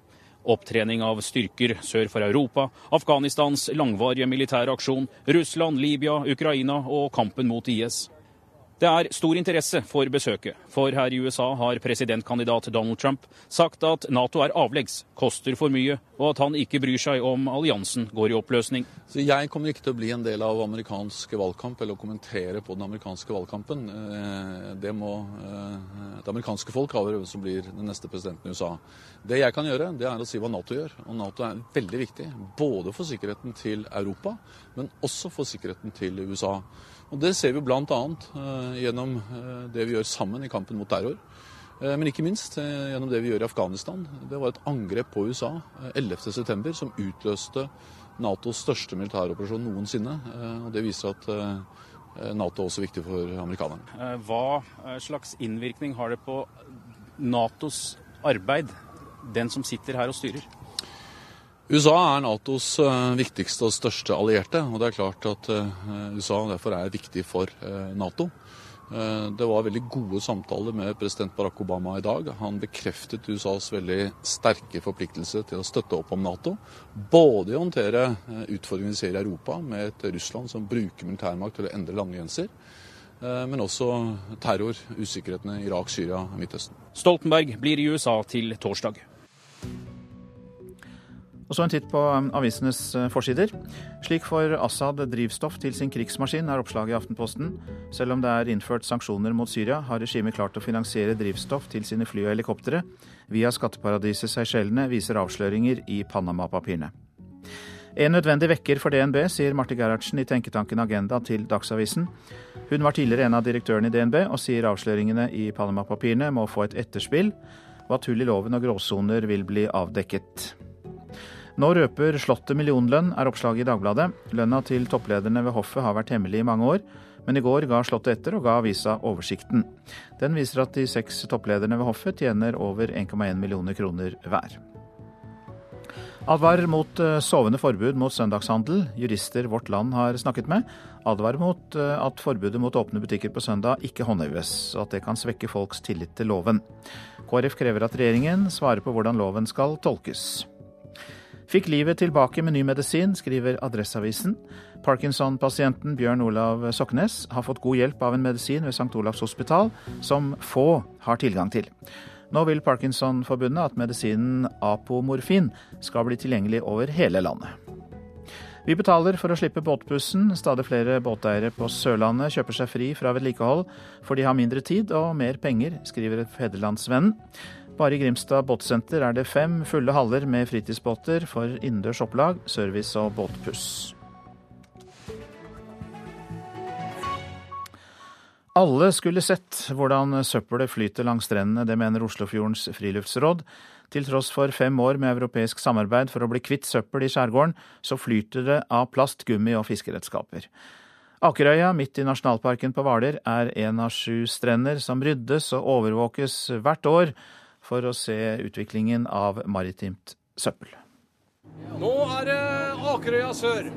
Opptrening av styrker sør for Europa, Afghanistans langvarige militære aksjon, Russland, Libya, Ukraina og kampen mot IS. Det er stor interesse for besøket, for her i USA har presidentkandidat Donald Trump sagt at Nato er avleggs, koster for mye, og at han ikke bryr seg om alliansen går i oppløsning. Så Jeg kommer ikke til å bli en del av amerikansk valgkamp eller å kommentere på den amerikanske valgkampen. Eh, det må eh, det amerikanske folk avgjøre hvem som blir den neste presidenten i USA. Det jeg kan gjøre, det er å si hva Nato gjør. Og Nato er veldig viktig, både for sikkerheten til Europa, men også for sikkerheten til USA. Og Det ser vi bl.a. Uh, gjennom uh, det vi gjør sammen i kampen mot terror. Uh, men ikke minst gjennom det vi gjør i Afghanistan. Det var et angrep på USA 11.9. som utløste Natos største militæroperasjon noensinne. og Det viser at Nato er også viktig for amerikanerne. Hva slags innvirkning har det på Natos arbeid, den som sitter her og styrer? USA er Natos viktigste og største allierte, og det er klart at USA derfor er viktig for Nato. Det var veldig gode samtaler med president Barack Obama i dag. Han bekreftet USAs veldig sterke forpliktelse til å støtte opp om Nato. Både i å håndtere utfordringene vi ser i Europa, med et Russland som bruker militærmakt til å endre landegrenser, men også terror, usikkerhetene i Irak, Syria Midtøsten. Stoltenberg blir i USA til torsdag. Og så en titt på um, avisenes uh, forsider. Slik får Assad drivstoff til sin krigsmaskin, er oppslaget i Aftenposten. Selv om det er innført sanksjoner mot Syria, har regimet klart å finansiere drivstoff til sine fly og helikoptre via skatteparadiset Seychellene, viser avsløringer i Panama-papirene. En nødvendig vekker for DNB, sier Marte Gerhardsen i tenketanken Agenda til Dagsavisen. Hun var tidligere en av direktørene i DNB, og sier avsløringene i Panama-papirene må få et etterspill, og at hull i loven og gråsoner vil bli avdekket. Nå røper Slottet millionlønn, er oppslaget i Dagbladet. Lønna til topplederne ved hoffet har vært hemmelig i mange år, men i går ga Slottet etter og ga avisa oversikten. Den viser at de seks topplederne ved hoffet tjener over 1,1 millioner kroner hver. Advarer mot eh, sovende forbud mot søndagshandel. Jurister Vårt Land har snakket med, advarer mot eh, at forbudet mot åpne butikker på søndag ikke håndheves, og at det kan svekke folks tillit til loven. KrF krever at regjeringen svarer på hvordan loven skal tolkes. Fikk livet tilbake med ny medisin, skriver Adresseavisen. Parkinson-pasienten Bjørn Olav Soknes har fått god hjelp av en medisin ved St. Olavs hospital som få har tilgang til. Nå vil Parkinson-forbundet at medisinen apomorfin skal bli tilgjengelig over hele landet. Vi betaler for å slippe båtbussen. Stadig flere båteiere på Sørlandet kjøper seg fri fra vedlikehold, for de har mindre tid og mer penger, skriver Federlandsvennen. Bare i Grimstad båtsenter er det fem fulle haller med fritidsbåter for innendørs opplag, service og båtpuss. Alle skulle sett hvordan søppelet flyter langs strendene, det mener Oslofjordens friluftsråd. Til tross for fem år med europeisk samarbeid for å bli kvitt søppel i skjærgården, så flyter det av plast, gummi og fiskeredskaper. Akerøya, midt i nasjonalparken på Hvaler, er en av sju strender som ryddes og overvåkes hvert år for å se utviklingen av maritimt søppel. Nå er det Akerøya sør.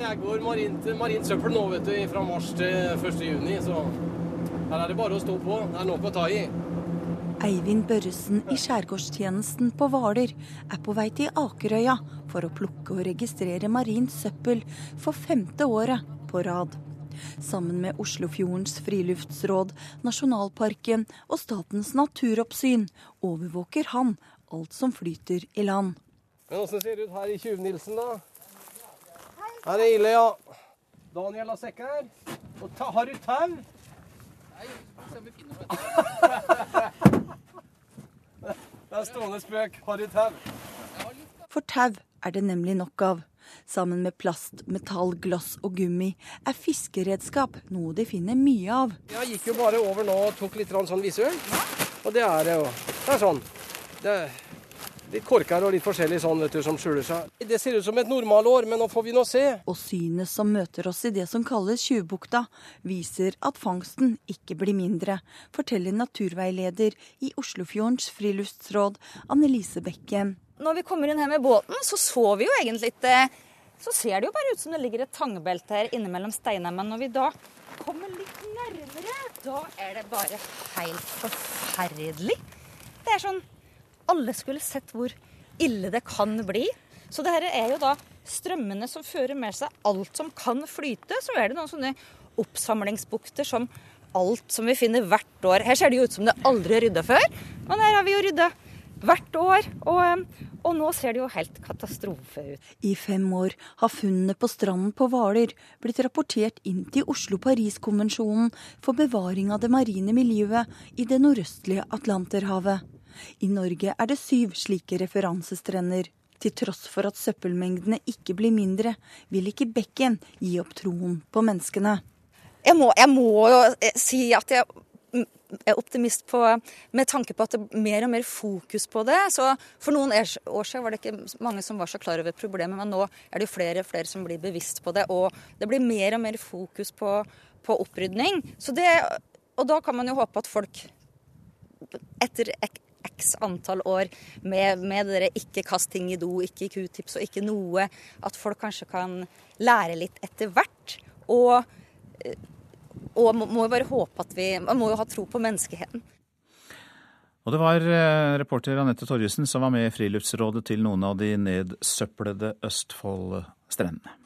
Jeg går marint, marint søppel nå vet du, fra mars til 1.6, så her er det bare å stå på. Det er nok å ta i. Eivind Børresen i Skjærgårdstjenesten på Hvaler er på vei til Akerøya for å plukke og registrere marint søppel for femte året på rad. Sammen med Oslofjordens friluftsråd, Nasjonalparken og Statens naturoppsyn overvåker han alt som flyter i land. Men Åssen ser det ut her i Tjuvnilsen, da? Her er det ille, ja. Daniel har sekker. Og ta, har du tau? Nei, se om vi finner noe. (laughs) Det er stående spøk. Har du tau? For tau er det nemlig nok av. Sammen med plast, metall, glass og gummi er fiskeredskap noe de finner mye av. Jeg gikk jo bare over nå og tok litt sånn visuell, Og det er jo Det er sånn. Det er litt korker og litt forskjellig sånn vet du, som skjuler seg. Det ser ut som et normalår, men nå får vi nå se. Og synet som møter oss i det som kalles Tjuvbukta, viser at fangsten ikke blir mindre, forteller naturveileder i Oslofjordens friluftsråd Annelise Bekken når vi kommer inn her med båten, så så vi jo egentlig ikke Så ser det jo bare ut som det ligger et tangbelte her innimellom steinene. Men når vi da kommer litt nærmere, da er det bare helt forferdelig. Det er sånn Alle skulle sett hvor ille det kan bli. Så det her er jo da strømmene som fører med seg alt som kan flyte. Så er det noen sånne oppsamlingsbukter som alt som vi finner hvert år. Her ser det jo ut som det aldri er rydda før, men her har vi jo rydda hvert år. Og, og, nå ser det jo helt katastrofe ut. I fem år har funnene på stranden på Hvaler blitt rapportert inn til Oslo-Paris-konvensjonen for bevaring av det marine miljøet i det nordøstlige Atlanterhavet. I Norge er det syv slike referansestrender. Til tross for at søppelmengdene ikke blir mindre, vil ikke Bekken gi opp troen på menneskene. Jeg må, jeg må jo si at jeg er optimist på, med tanke på at det er mer og mer fokus på det. Så For noen år siden var det ikke mange som var så klar over problemet, men nå er det jo flere og flere som blir bevisst på det. Og det blir mer og mer fokus på, på opprydning. Det, og da kan man jo håpe at folk etter x antall år med, med dere ikke kast ting i do, ikke q-tips og ikke noe, at folk kanskje kan lære litt etter hvert. Og og må, må bare håpe at vi Man må jo ha tro på menneskeheten. Og det var eh, reporter Anette Torjussen som var med i Friluftsrådet til noen av de nedsøplede Østfold-strendene.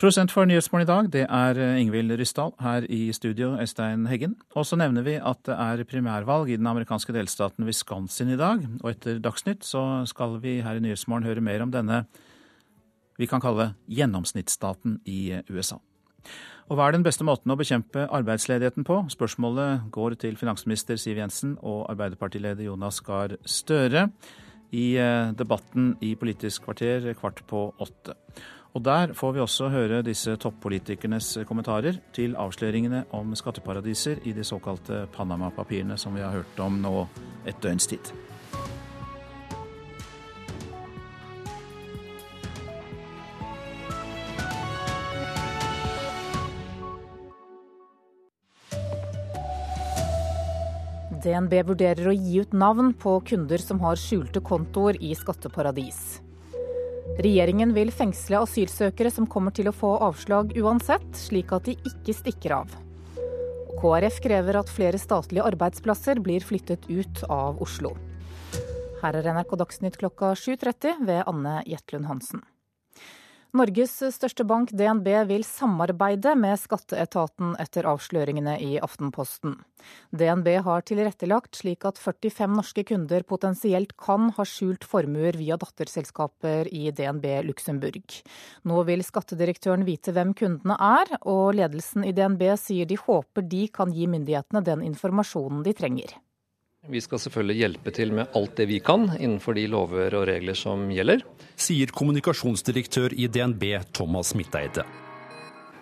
Produsent for Nyhetsmorgen i dag, det er eh, Ingvild Ryssdal. Her i studio, Øystein Heggen. Og så nevner vi at det er primærvalg i den amerikanske delstaten Wisconsin i dag. Og etter Dagsnytt så skal vi her i Nyhetsmorgen høre mer om denne vi kan kalle gjennomsnittsstaten i USA. Og hva er den beste måten å bekjempe arbeidsledigheten på? Spørsmålet går til finansminister Siv Jensen og Arbeiderpartileder Jonas Gahr Støre i eh, debatten i Politisk kvarter kvart på åtte. Og der får vi også høre disse toppolitikernes kommentarer til avsløringene om skatteparadiser i de såkalte Panama-papirene som vi har hørt om nå et døgns tid. DNB vurderer å gi ut navn på kunder som har skjulte kontoer i skatteparadis. Regjeringen vil fengsle asylsøkere som kommer til å få avslag uansett, slik at de ikke stikker av. KrF krever at flere statlige arbeidsplasser blir flyttet ut av Oslo. Her er NRK Dagsnytt klokka 7.30 ved Anne Jetlund Hansen. Norges største bank, DNB, vil samarbeide med skatteetaten etter avsløringene i Aftenposten. DNB har tilrettelagt slik at 45 norske kunder potensielt kan ha skjult formuer via datterselskaper i DNB Luxembourg. Nå vil skattedirektøren vite hvem kundene er, og ledelsen i DNB sier de håper de kan gi myndighetene den informasjonen de trenger. Vi skal selvfølgelig hjelpe til med alt det vi kan innenfor de lover og regler som gjelder. Sier kommunikasjonsdirektør i DNB Thomas Midteide.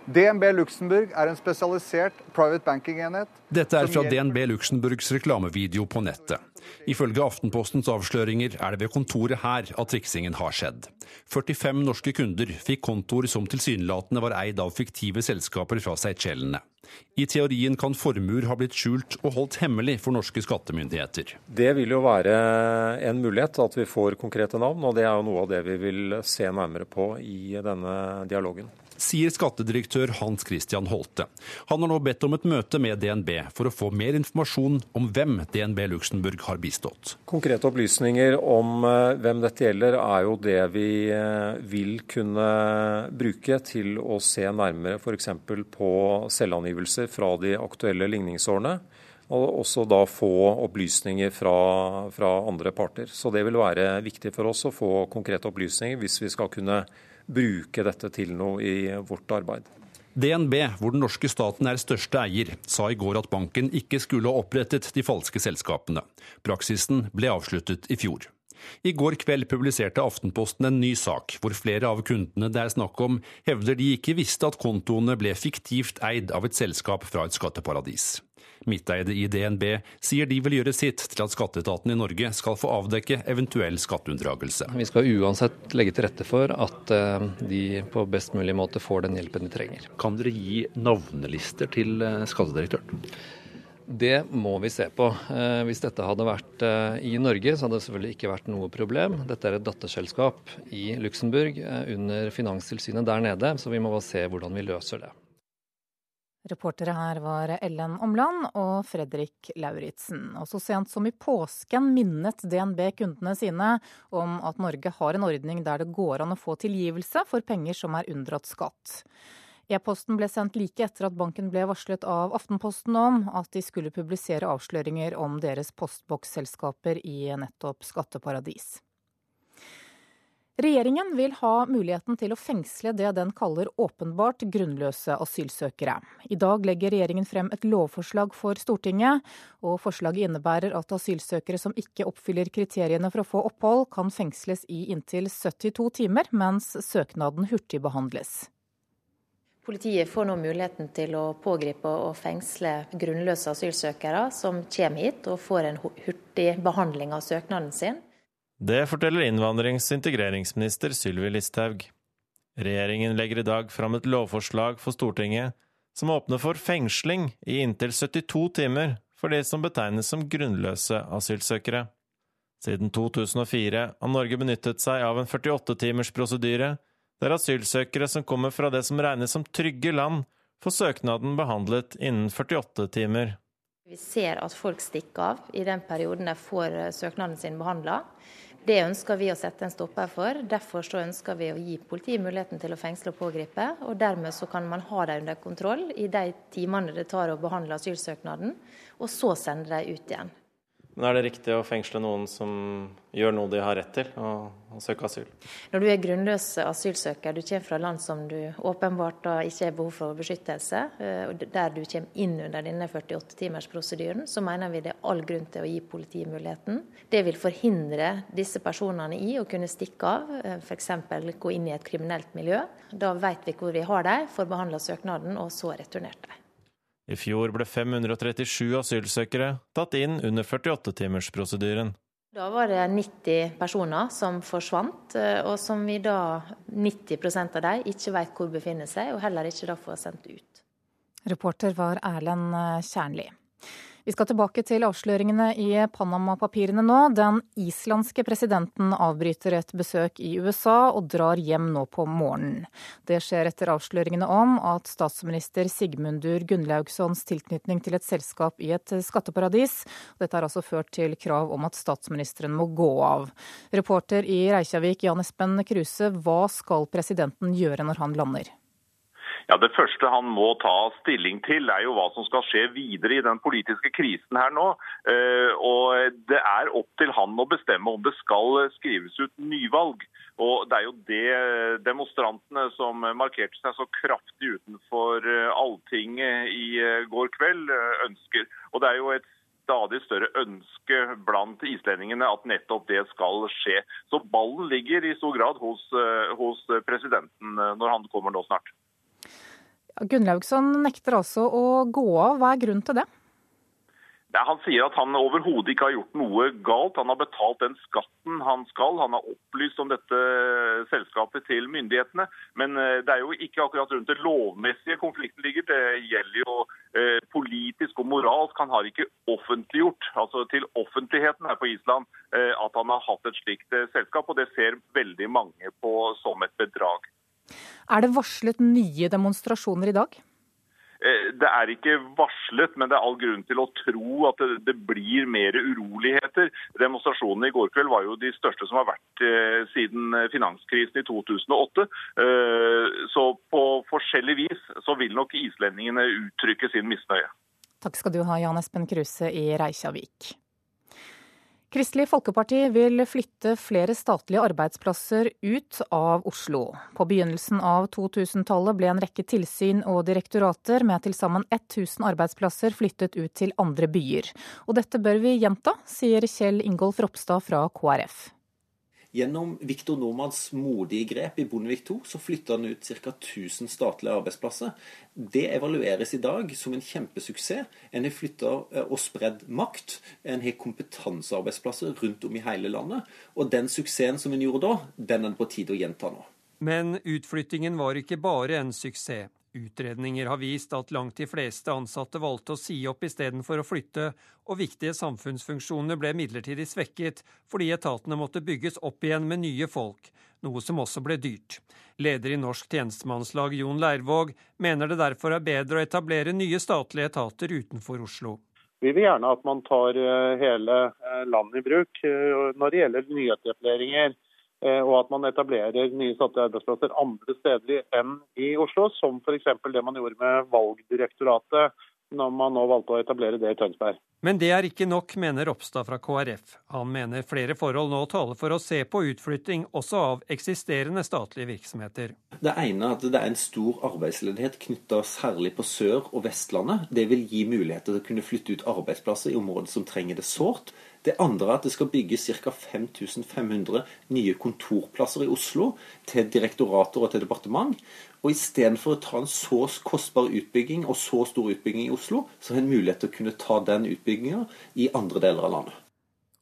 DNB Luxembourg er en spesialisert private banking-enhet. Dette er fra DNB Luxemburgs reklamevideo på nettet. Ifølge Aftenpostens avsløringer er det ved kontoret her at triksingen har skjedd. 45 norske kunder fikk kontoer som tilsynelatende var eid av fiktive selskaper fra Seychellene. I teorien kan formuer ha blitt skjult og holdt hemmelig for norske skattemyndigheter. Det vil jo være en mulighet at vi får konkrete navn, og det er jo noe av det vi vil se nærmere på i denne dialogen sier skattedirektør Hans Christian Holte. Han har nå bedt om et møte med DNB for å få mer informasjon om hvem DNB Luxembourg har bistått. Konkrete opplysninger om eh, hvem dette gjelder, er jo det vi eh, vil kunne bruke til å se nærmere f.eks. på selvangivelser fra de aktuelle ligningsårene. Og også da få opplysninger fra, fra andre parter. Så det vil være viktig for oss å få konkrete opplysninger hvis vi skal kunne bruke dette til noe i vårt arbeid. DNB, hvor den norske staten er største eier, sa i går at banken ikke skulle ha opprettet de falske selskapene. Praksisen ble avsluttet i fjor. I går kveld publiserte Aftenposten en ny sak, hvor flere av kundene det er snakk om, hevder de ikke visste at kontoene ble fiktivt eid av et selskap fra et skatteparadis. Midteide i DNB sier de vil gjøre sitt til at skatteetaten i Norge skal få avdekke eventuell skatteunndragelse. Vi skal uansett legge til rette for at eh, de på best mulig måte får den hjelpen de trenger. Kan dere gi navnelister til eh, skattedirektøren? Det må vi se på. Eh, hvis dette hadde vært i Norge, så hadde det selvfølgelig ikke vært noe problem. Dette er et datterselskap i Luxembourg under Finanstilsynet der nede, så vi må bare se hvordan vi løser det. Reportere her var Ellen Omland og Fredrik Lauritzen. Og så sent som i påsken minnet DNB kundene sine om at Norge har en ordning der det går an å få tilgivelse for penger som er unndratt skatt. E-posten ble sendt like etter at banken ble varslet av Aftenposten om at de skulle publisere avsløringer om deres postboksselskaper i nettopp skatteparadis. Regjeringen vil ha muligheten til å fengsle det den kaller åpenbart grunnløse asylsøkere. I dag legger regjeringen frem et lovforslag for Stortinget, og forslaget innebærer at asylsøkere som ikke oppfyller kriteriene for å få opphold, kan fengsles i inntil 72 timer, mens søknaden hurtigbehandles. Politiet får nå muligheten til å pågripe og fengsle grunnløse asylsøkere som kommer hit og får en hurtig behandling av søknaden sin. Det forteller innvandrings- og integreringsminister Sylvi Listhaug. Regjeringen legger i dag fram et lovforslag for Stortinget som åpner for fengsling i inntil 72 timer for de som betegnes som grunnløse asylsøkere. Siden 2004 har Norge benyttet seg av en 48-timers prosedyre der asylsøkere som kommer fra det som regnes som trygge land, får søknaden behandlet innen 48 timer. Vi ser at folk stikker av i den perioden de får eh, søknaden sin behandla. Det ønsker vi å sette en stopper for. Derfor så ønsker vi å gi politiet muligheten til å fengsle og pågripe. og Dermed så kan man ha dem under kontroll i de timene det tar å behandle asylsøknaden, og så sende dem ut igjen. Men er det riktig å fengsle noen som gjør noe de har rett til, og søke asyl? Når du er grunnløs asylsøker, du kommer fra land som du åpenbart da ikke har behov for beskyttelse, eh, og der du kommer inn under denne 48-timersprosedyren, så mener vi det er all grunn til å gi politiet muligheten. Det vil forhindre disse personene i å kunne stikke av, eh, f.eks. gå inn i et kriminelt miljø. Da vet vi hvor vi har dem, får behandla søknaden og så returnert dem. I fjor ble 537 asylsøkere tatt inn under 48-timersprosedyren. Da var det 90 personer som forsvant, eh, og som vi da 90% av dem ikke vet hvor befinner seg, og heller ikke da får sendt ut. Reporter var Erlend Kjernli. Vi skal tilbake til avsløringene i Panama-papirene nå. Den islandske presidenten avbryter et besøk i USA og drar hjem nå på morgenen. Det skjer etter avsløringene om at statsminister Sigmundur Gunnlaugssons tilknytning til et selskap i et skatteparadis. Dette har altså ført til krav om at statsministeren må gå av. Reporter i Reykjavik, Jan Espen Kruse, hva skal presidenten gjøre når han lander? Ja, Det første han må ta stilling til, er jo hva som skal skje videre i den politiske krisen her nå. Eh, og Det er opp til han å bestemme om det skal skrives ut nyvalg. Og Det er jo det demonstrantene som markerte seg så kraftig utenfor eh, Alltinget i eh, går kveld, ønsker. Og Det er jo et stadig større ønske blant islendingene at nettopp det skal skje. Så ballen ligger i stor grad hos, hos presidenten når han kommer nå snart. Gunnlaugsson nekter altså å gå av. Hva er grunnen til det? Han sier at han overhodet ikke har gjort noe galt. Han har betalt den skatten han skal. Han har opplyst om dette selskapet til myndighetene. Men eh, det er jo ikke akkurat rundt det lovmessige konflikten ligger. Det gjelder jo eh, politisk og moralsk. Han har ikke offentliggjort altså til offentligheten her på Island eh, at han har hatt et slikt selskap. Og det ser veldig mange på som et bedrag. Er det varslet nye demonstrasjoner i dag? Eh, det er ikke varslet, men det er all grunn til å tro at det, det, blir mer uroligheter. Demonstrasjonene i går kveld var jo de største som har vært eh, siden finanskrisen i 2008. Eh, så på forskjellig vis så vil nok islendingene uttrykke sin misnøye. Takk skal du ha, Jan Espen Kruse i Reykjavik. Kristelig Folkeparti vil flytte flere statlige arbeidsplasser ut av Oslo. På begynnelsen av 2000-tallet ble en rekke tilsyn og direktorater med til sammen 1000 arbeidsplasser flyttet ut til andre byer. Og dette bør vi gjenta, sier Kjell Ingolf Ropstad fra KrF. Gjennom Viktor Normans modige grep i Bondevik II så flytta han ut ca. 1000 statlige arbeidsplasser. Det evalueres i dag som en kjempesuksess. En har flytta eh, og spredd makt. En har kompetansearbeidsplasser rundt om i hele landet. Og den suksessen som en gjorde da, den er det på tide å gjenta nå. Men utflyttingen var ikke bare en suksess. Utredninger har vist at langt de fleste ansatte valgte å si opp istedenfor å flytte, og viktige samfunnsfunksjoner ble midlertidig svekket fordi etatene måtte bygges opp igjen med nye folk, noe som også ble dyrt. Leder i Norsk tjenestemannslag Jon Leirvåg mener det derfor er bedre å etablere nye statlige etater utenfor Oslo. Vi vil gjerne at man tar eh, hele eh, landet i bruk eh, når det gjelder nyetableringer. Eh, og at man etablerer nye statlige arbeidsplasser andre steder enn i Oslo, som f.eks. det man gjorde med Valgdirektoratet når man nå valgte å etablere det i Tønsberg. Men det er ikke nok, mener Ropstad fra KrF. Han mener flere forhold nå taler for å se på utflytting også av eksisterende statlige virksomheter. Det ene er at det er en stor arbeidsledighet knytta særlig på Sør- og Vestlandet. Det vil gi muligheter til å kunne flytte ut arbeidsplasser i områder som trenger det sårt. Det andre er at det skal bygges ca. 5500 nye kontorplasser i Oslo til direktorater og til departement. Og istedenfor å ta en så kostbar utbygging og så stor utbygging i Oslo, så har en mulighet til å kunne ta den utbygginga i andre deler av landet.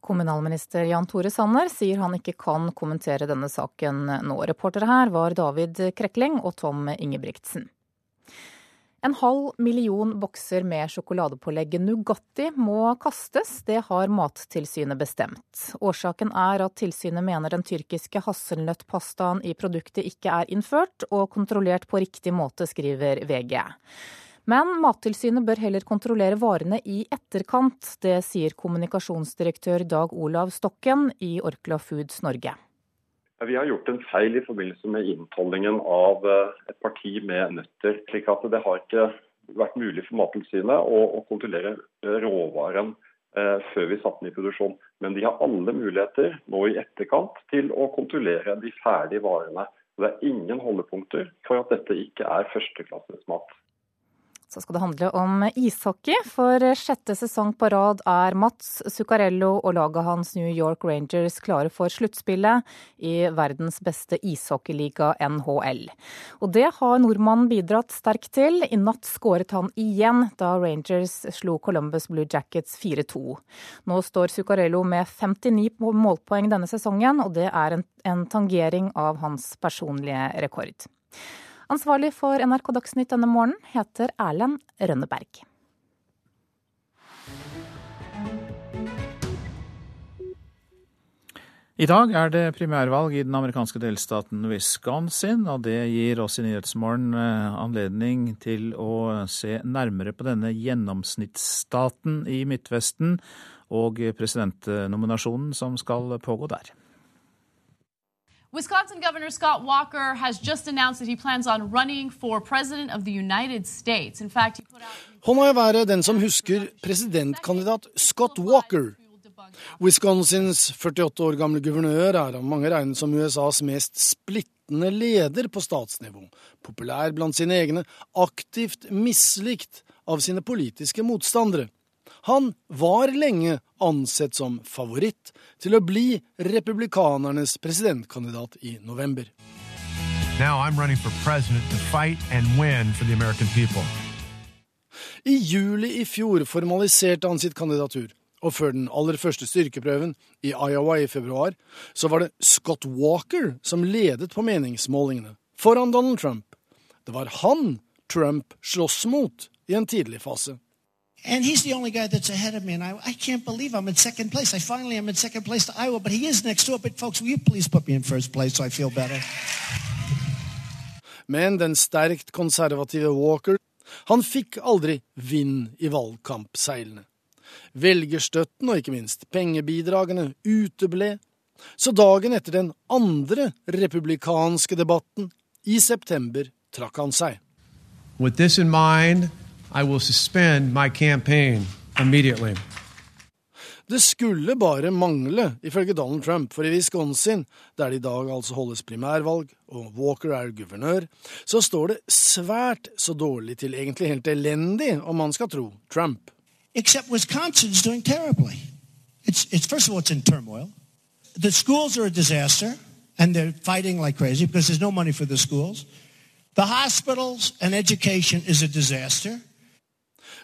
Kommunalminister Jan Tore Sanner sier han ikke kan kommentere denne saken nå. Reportere her var David Krekling og Tom Ingebrigtsen. En halv million bokser med sjokoladepålegget Nugatti må kastes, det har Mattilsynet bestemt. Årsaken er at tilsynet mener den tyrkiske hasselnøttpastaen i produktet ikke er innført og kontrollert på riktig måte, skriver VG. Men Mattilsynet bør heller kontrollere varene i etterkant. Det sier kommunikasjonsdirektør Dag Olav Stokken i Orkla Foods Norge. Vi har gjort en feil i forbindelse med inntollingen av eh, et parti med nøtter. slik at Det har ikke vært mulig for Mattilsynet å, kontrollere eh, råvaren eh, før vi satte den i produksjon. Men de har alle muligheter nå i etterkant til å kontrollere de ferdige varene. Det er ingen holdepunkter for at dette ikke er førsteklasses mat. Så skal det handle om ishockey. For sjette sesong på rad er Mats Zuccarello og laget hans New York Rangers klare for sluttspillet i verdens beste ishockeyliga, NHL. Og det har nordmannen bidratt sterkt til. I natt skåret han igjen da Rangers slo Columbus Blue Jackets 4-2. Nå står Zuccarello med 59 målpoeng denne sesongen, og det er en, en tangering av hans personlige rekord. Ansvarlig for NRK Dagsnytt denne morgenen heter Erlend Rønneberg. I dag er det primærvalg i den amerikanske delstaten Wisconsin, og det gir oss i Nyhetsmorgen eh, anledning til å se nærmere på denne gjennomsnittsstaten i Midtvesten og presidentnominasjonen som skal pågå der. Wisconsin Governor Scott Walker has just announced that he plans on running for president of the United States. In fact, Hånda i været den som husker presidentkandidat Scott Walker. Wisconsins 48 år gamle guvernør er av mange regnet som USAs mest splittende leder på statsnivå. Populær blant sine egne, aktivt mislikt av sine politiske motstandere. Han var lenge ansett som favoritt til å bli republikanernes presidentkandidat i november. I juli i fjor formaliserte han sitt kandidatur, og før den aller første styrkeprøven, i Iowa i februar, så var det Scott Walker som ledet på meningsmålingene, foran Donald Trump. Det var han Trump sloss mot i en tidlig fase. And he's the only guy that's ahead of me. And I, I can't believe I'm in second place. I finally am in second place to Iowa, but he is next to it. But folks, will you please put me in first place so I feel better? Men den sterkt konservative Walker, han fikk aldri vind i valgkampseilene. Velgerstøtten og ikke minst pengebidragene uteble. Så dagen etter den andre republikanske debatten, i september, trakk han seg. With this in mind, i will suspend my campaign immediately. Det skulle bare mangle, ifølge Donald Trump, for i Wisconsin, der det i dag altså holdes primærvalg, og Walker er guvernør, så står det svært så dårlig til, egentlig helt elendig, om man skal tro Trump. Except Wisconsin's doing terribly. It's, it's, first of all, it's in turmoil. The schools are a disaster, and they're fighting like crazy because there's no money for the schools. The hospitals and education is a disaster.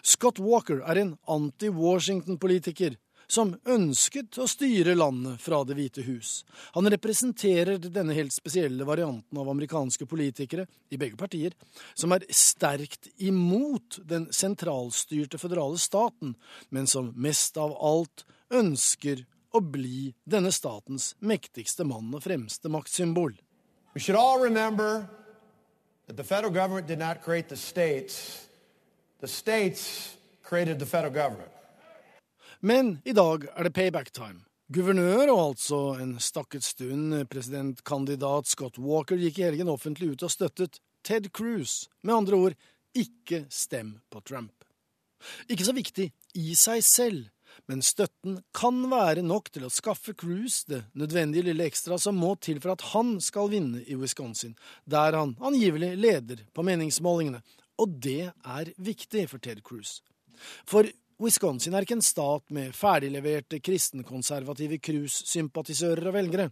Scott Walker er en anti-Washington-politiker som ønsket å styre landet fra Det hvite hus. Han representerer denne helt spesielle varianten av amerikanske politikere, i begge partier, som er sterkt imot den sentralstyrte føderale staten, men som mest av alt ønsker å bli denne statens mektigste mann og fremste maktsymbol. We should all remember that the federal government did not states Men i dag er det payback time. Guvernør og altså en stakket stund presidentkandidat Scott Walker gikk i helgen offentlig ut og støttet Ted Cruz. Med andre ord, ikke stem på Trump. Ikke så viktig i seg selv, men støtten kan være nok til å skaffe Cruz det nødvendige lille ekstra som må til for at han skal vinne i Wisconsin, der han angivelig leder på meningsmålingene, og det er viktig for Ted Cruz. For Wisconsin er ikke en stat med ferdigleverte kristenkonservative Cruz-sympatisører og velgere.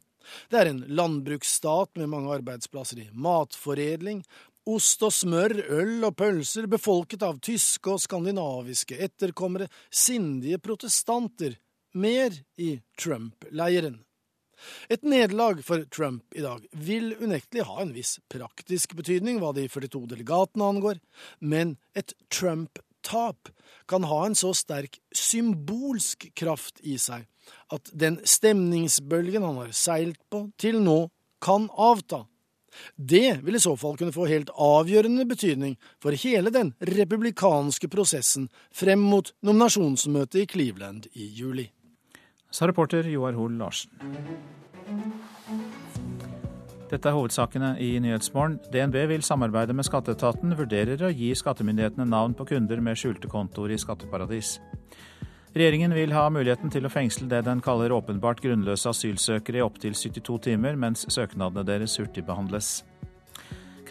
Det er en landbruksstat med mange arbeidsplasser i matforedling, ost og smør, øl og pølser, befolket av tyske og skandinaviske etterkommere, sindige protestanter, mer i Trump-leiren. Et nederlag for Trump i dag vil unektelig ha en viss praktisk betydning hva de 42 delegatene angår, men et Trump-tap kan ha en så sterk symbolsk kraft i seg at den stemningsbølgen han har seilt på til nå, kan avta. Det vil i så fall kunne få helt avgjørende betydning for hele den republikanske prosessen frem mot nominasjonsmøtet i Cleveland i juli sa reporter Joar Hoel Larsen. Dette er hovedsakene i Nyhetsmorgen. DNB vil samarbeide med skatteetaten, vurderer å gi skattemyndighetene navn på kunder med skjulte kontoer i skatteparadis. Regjeringen vil ha muligheten til å fengsle det den kaller åpenbart grunnløse asylsøkere i opptil 72 timer, mens søknadene deres hurtigbehandles.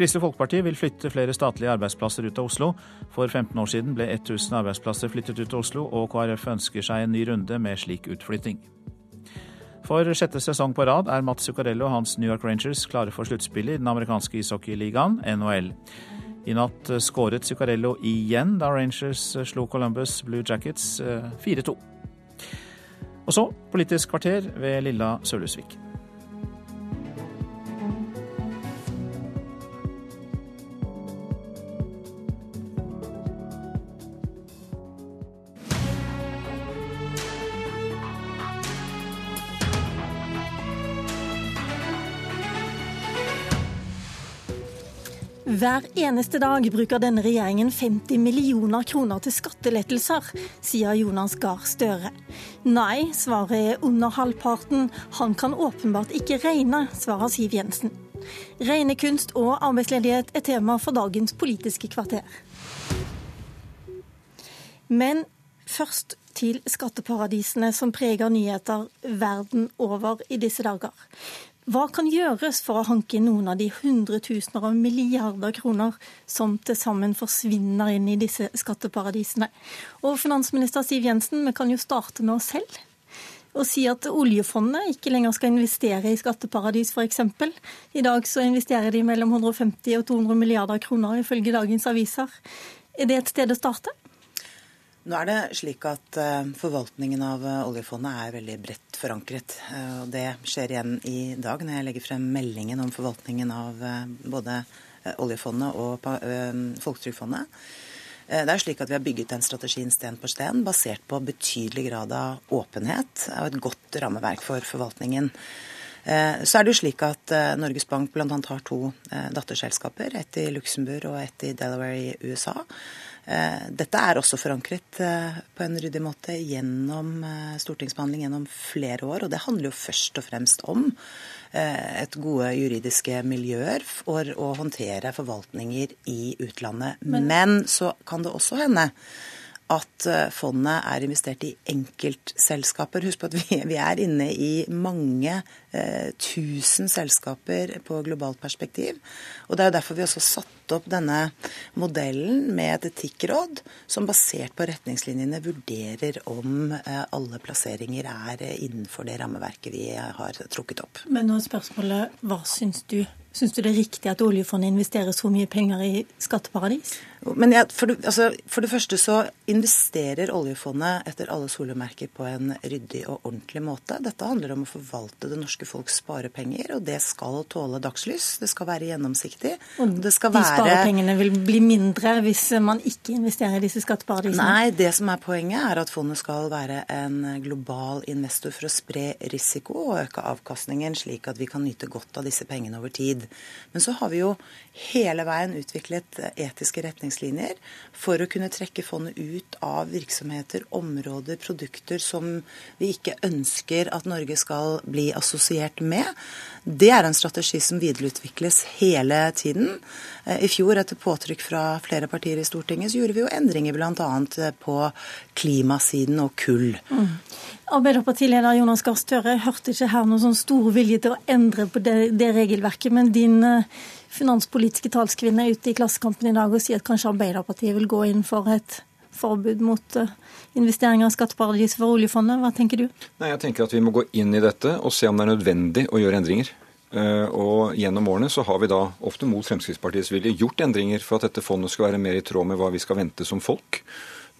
Kristelig Folkeparti vil flytte flere statlige arbeidsplasser ut av Oslo. For 15 år siden ble 1000 arbeidsplasser flyttet ut av Oslo, og KrF ønsker seg en ny runde med slik utflytting. For sjette sesong på rad er Mats Zuccarello og hans New York Rangers klare for sluttspillet i den amerikanske ishockeyligaen, NHL. I natt skåret Zuccarello igjen da Rangers slo Columbus Blue Jackets 4-2. Eh, og så Politisk kvarter ved Lilla Sølhusvik. Hver eneste dag bruker denne regjeringen 50 millioner kroner til skattelettelser, sier Jonas Gahr Støre. Nei, svaret er under halvparten. Han kan åpenbart ikke regne, svarer Siv Jensen. Regnekunst og arbeidsledighet er tema for dagens Politiske kvarter. Men først til skatteparadisene som preger nyheter verden over i disse dager. Hva kan gjøres for å hanke inn noen av de hundretusener av milliarder kroner som til sammen forsvinner inn i disse skatteparadisene? Og finansminister Siv Jensen, vi kan jo starte med oss selv. Og si at oljefondet ikke lenger skal investere i skatteparadis, f.eks. I dag så investerer de mellom 150 og 200 milliarder kroner, ifølge dagens aviser. Er det et sted å starte? Nå er det slik at eh, Forvaltningen av eh, oljefondet er veldig bredt forankret. Eh, og Det skjer igjen i dag når jeg legger frem meldingen om forvaltningen av både oljefondet og Folketrygdfondet. Det er slik at Vi har bygget den strategien sten på sten, basert på betydelig grad av åpenhet og et godt rammeverk for forvaltningen. Så er det jo slik at Norges Bank bl.a. har to datterselskaper, ett i Luxembourg og ett i Delaware i USA. Eh, dette er også forankret eh, på en ryddig måte gjennom eh, stortingsbehandling gjennom flere år. Og det handler jo først og fremst om et gode juridiske miljøer for å håndtere forvaltninger i utlandet. Men, så kan det også hende at fondet er investert i enkeltselskaper. Husk på at vi, vi er inne i mange eh, tusen selskaper på globalt perspektiv. Og Det er jo derfor vi også satt opp denne modellen med et etikkråd som basert på retningslinjene vurderer om eh, alle plasseringer er innenfor det rammeverket vi har trukket opp. Men nå er spørsmålet, hva syns du? Syns du det er riktig at oljefondet investerer så mye penger i skatteparadis? Men ja, for, det, altså, for, det, første så investerer oljefondet etter alle solemerker på en ryddig og ordentlig måte. Dette handler om å forvalte det norske folks sparepenger, og det skal tåle dagslys. Det skal være gjennomsiktig. Og de være... sparepengene vil bli mindre hvis man ikke investerer i disse skatteparadisene? Nei, det som er poenget er at fondet skal være en global investor for å spre risiko og øke avkastningen, slik at vi kan nyte godt av disse pengene over tid. Men så har vi jo hele veien utviklet etiske retningslinjer for å kunne trekke fondet ut av virksomheter, områder, produkter som vi ikke ønsker at Norge skal bli assosiert med. Det er en strategi som videreutvikles hele tiden. Eh, I fjor, etter påtrykk fra flere partier i Stortinget, så gjorde vi jo endringer bl.a. Eh, på klimasiden og kull. Mm. Arbeiderpartileder Jonas Gahr Støre, hørte ikke her noen sånn stor vilje til å endre på det, det regelverket. Men din eh, finanspolitiske talskvinne er ute i Klassekampen i dag og sier at kanskje Arbeiderpartiet vil gå inn for et forbud mot eh, investeringer i skatteparadis for oljefondet. Hva tenker du? Nei, jeg tenker at Vi må gå inn i dette og se om det er nødvendig å gjøre endringer. Eh, og Gjennom årene så har vi da, ofte mot Fremskrittspartiets vilje, gjort endringer for at dette fondet skal være mer i tråd med hva vi skal vente som folk.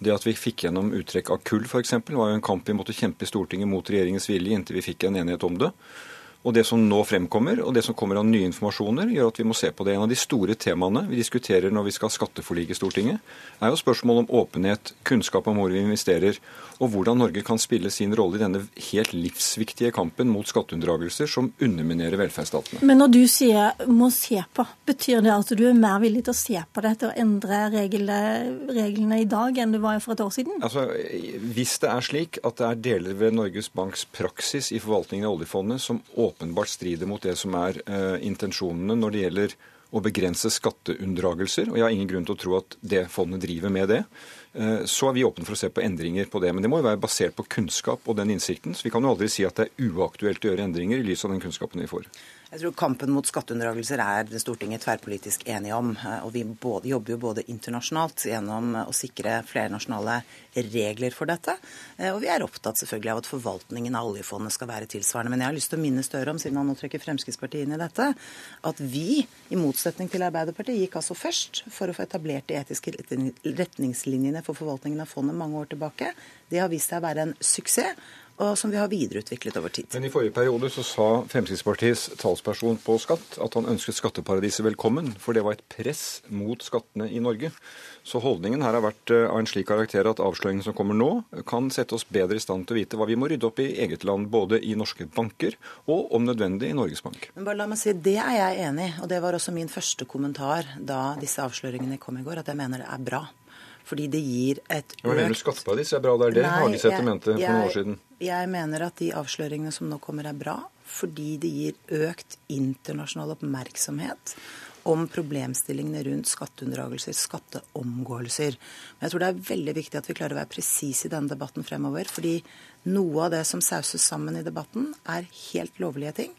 Det at vi fikk gjennom uttrekk av kull f.eks., var jo en kamp vi måtte kjempe i Stortinget mot regjeringens vilje inntil vi fikk en enighet om det. Og Det som nå fremkommer, og det som kommer av nye informasjoner, gjør at vi må se på det. En av de store temaene vi diskuterer når vi skal ha skatteforlik i Stortinget, er jo spørsmål om åpenhet, kunnskap om hvor vi investerer, og hvordan Norge kan spille sin rolle i denne helt livsviktige kampen mot skatteunndragelser som underminerer velferdsstatene. Men når du sier 'må se på', betyr det at du er mer villig til å se på dette og endre reglene, reglene i dag enn du var for et år siden? Altså, Hvis det er slik at det er deler ved Norges Banks praksis i forvaltningen av oljefondet som åpenbart strider mot det som er uh, intensjonene når det gjelder å begrense skatteunndragelser, og jeg har ingen grunn til å tro at det fondet driver med det, så er vi åpne for å se på endringer på det. Men det må jo være basert på kunnskap og den innsikten. Så vi kan jo aldri si at det er uaktuelt å gjøre endringer i lys av den kunnskapen vi får. Jeg tror kampen mot skatteunndragelser er Stortinget tverrpolitisk enige om. Eh, og vi både, jobber jo både internasjonalt gjennom å sikre flernasjonale regler for dette. Eh, og vi er opptatt selvfølgelig av at forvaltningen av oljefondet skal være tilsvarende. Men jeg har lyst til å minne Støre om, siden han nå trekker Fremskrittspartiet inn i dette, at vi, i motsetning til Arbeiderpartiet, gikk altså først for å få etablert de etiske retningslinjene for forvaltningen av fondet mange år tilbake. Det har vist seg å være en suksess og som vi har videreutviklet over tid. Men I forrige periode så sa Fremskrittspartiets talsperson på skatt at han ønsket skatteparadiset velkommen, for det var et press mot skattene i Norge. Så holdningen her har vært eh, av en slik karakter at avsløringene som kommer nå, kan sette oss bedre i stand til å vite hva vi må rydde opp i eget land, både i norske banker og om nødvendig i Norges Bank. Men bare la meg si, Det er jeg enig i, og det var også min første kommentar da disse avsløringene kom i går, at jeg mener det er bra. Fordi det gir et økt Hva mener du skatteparadis er bra? Det er det Hagesæter mente for noen år siden. Jeg mener at de avsløringene som nå kommer, er bra. Fordi det gir økt internasjonal oppmerksomhet om problemstillingene rundt skatteunndragelser, skatteomgåelser. Men jeg tror det er veldig viktig at vi klarer å være presise i denne debatten fremover. Fordi noe av det som sauses sammen i debatten, er helt lovlige ting.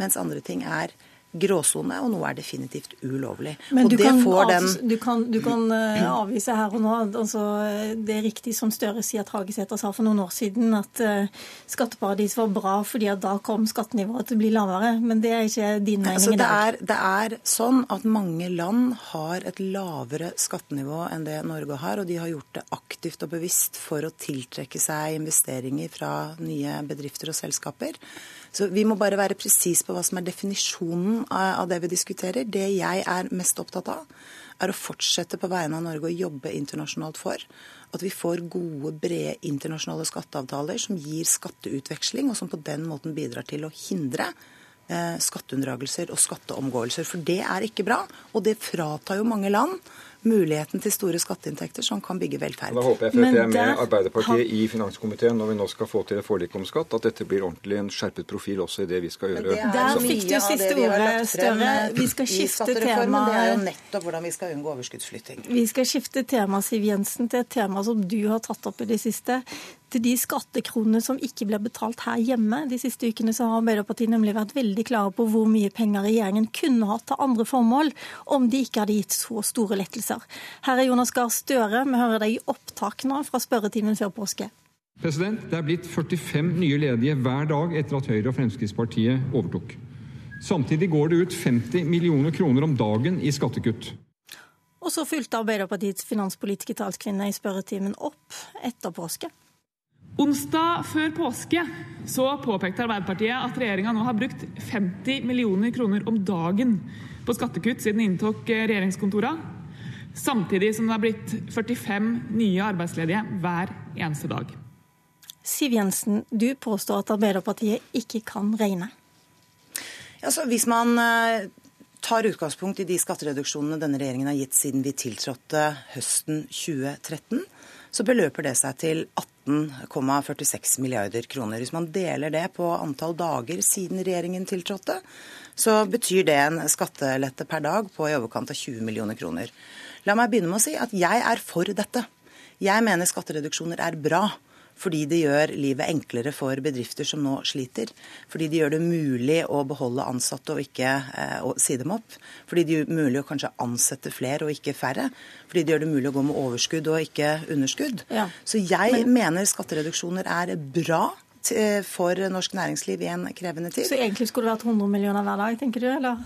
Mens andre ting er gråsone, og noe er definitivt ulovlig. Men du kan, den... du, kan, du kan, uh, avvise her og nå. Altså, det er riktig som Støre sier at Hagesæter sa for noen år siden, at uh, skatteparadis var bra fordi at da kom skattenivået til å bli lavere. Men det er ikke din mening altså, i dag? Er, det er sånn at mange land har et lavere skattenivå enn det Norge har, og de har gjort det aktivt og bevisst for å tiltrekke seg investeringer fra nye bedrifter og selskaper. Så vi må bare være presis på hva som er definisjonen av det vi diskuterer. Det jeg er mest opptatt av, er å fortsette på vegne av Norge å jobbe internasjonalt for at vi får gode, brede internasjonale skatteavtaler som gir skatteutveksling, og som på den måten bidrar til å hindre eh, skatteunndragelser og skatteomgåelser. For det er ikke bra, og det fratar jo mange land muligheten til store skatteinntekter som kan bygge velferd. Da håper jeg Frp er med Arbeiderpartiet i finanskomiteen når vi nå skal få til et forlik om skatt, at dette blir ordentlig en skjerpet profil også i det vi skal gjøre. Der fikk du siste ordet, Støre. Vi skal skifte tema. Det er jo nettopp hvordan vi skal unngå overskuddsflytting. Vi skal skifte tema, Siv Jensen, til et tema som du har tatt opp i det siste til de skattekronene som ikke blir betalt her hjemme. De siste ukene så har Arbeiderpartiet nemlig vært veldig klare på hvor mye penger regjeringen kunne hatt til andre formål om de ikke hadde gitt så store lettelser. Her er Jonas Gahr Støre. Vi hører deg i opptak nå fra spørretimen før påske. President, Det er blitt 45 nye ledige hver dag etter at Høyre og Fremskrittspartiet overtok. Samtidig går det ut 50 millioner kroner om dagen i skattekutt. Og så fulgte Arbeiderpartiets finanspolitiske talskvinne i spørretimen opp etter påske. Onsdag før påske så påpekte Arbeiderpartiet at regjeringa nå har brukt 50 millioner kroner om dagen på skattekutt siden de inntok regjeringskontora, samtidig som det har blitt 45 nye arbeidsledige hver eneste dag. Siv Jensen, du påstår at Arbeiderpartiet ikke kan regne. Altså, hvis man eh, tar utgangspunkt i de skattereduksjonene denne regjeringen har gitt siden vi tiltrådte høsten 2013, så beløper det seg til 18,46 milliarder kroner. Hvis man deler det på antall dager siden regjeringen tiltrådte, så betyr det en skattelette per dag på i overkant av 20 millioner kroner. La meg begynne med å si at jeg er for dette. Jeg mener skattereduksjoner er bra. Fordi det gjør livet enklere for bedrifter som nå sliter. Fordi de gjør det mulig å beholde ansatte og ikke eh, si dem opp. Fordi det gjør det mulig å kanskje ansette flere og ikke færre. Fordi det gjør det mulig å gå med overskudd og ikke underskudd. Ja. Så jeg Men- mener skattereduksjoner er bra for norsk næringsliv i en krevende tid. Så egentlig skulle det vært 100 millioner hver dag, tenker du? eller?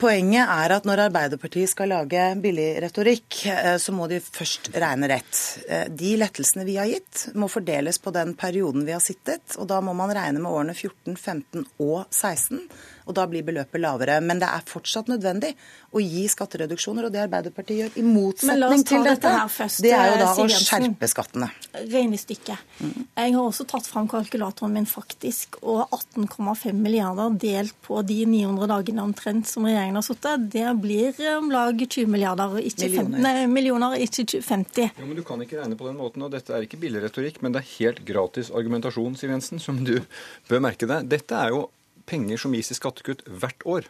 Poenget er at når Arbeiderpartiet skal lage billig retorikk, eh, så må de først regne rett. Eh, De lettelsene vi har gitt, må fordeles på den perioden vi har sittet. Og da må man regne med årene 14, 15 og 16. Og da blir beløpet lavere. Men det er fortsatt nødvendig å gi skattereduksjoner, og det Arbeiderpartiet gjør, i motsetning til dette dette, her først, det er jo eh, da å skjerpe skattene. Regnestykket. Jeg har også tatt fram kalkulatoren min, faktisk. Og 18,5 milliarder delt på de 900 dagene omtrent som regjeringen har sittet, det blir om lag 20 milliarder, ikke Millioner. 50, nei, millioner, ikke 50. Jo, men Du kan ikke regne på den måten, og dette er ikke billig retorikk, men det er helt gratis argumentasjon, Siv Jensen, som du bør merke deg. Dette er jo penger som gis i skattekutt hvert år.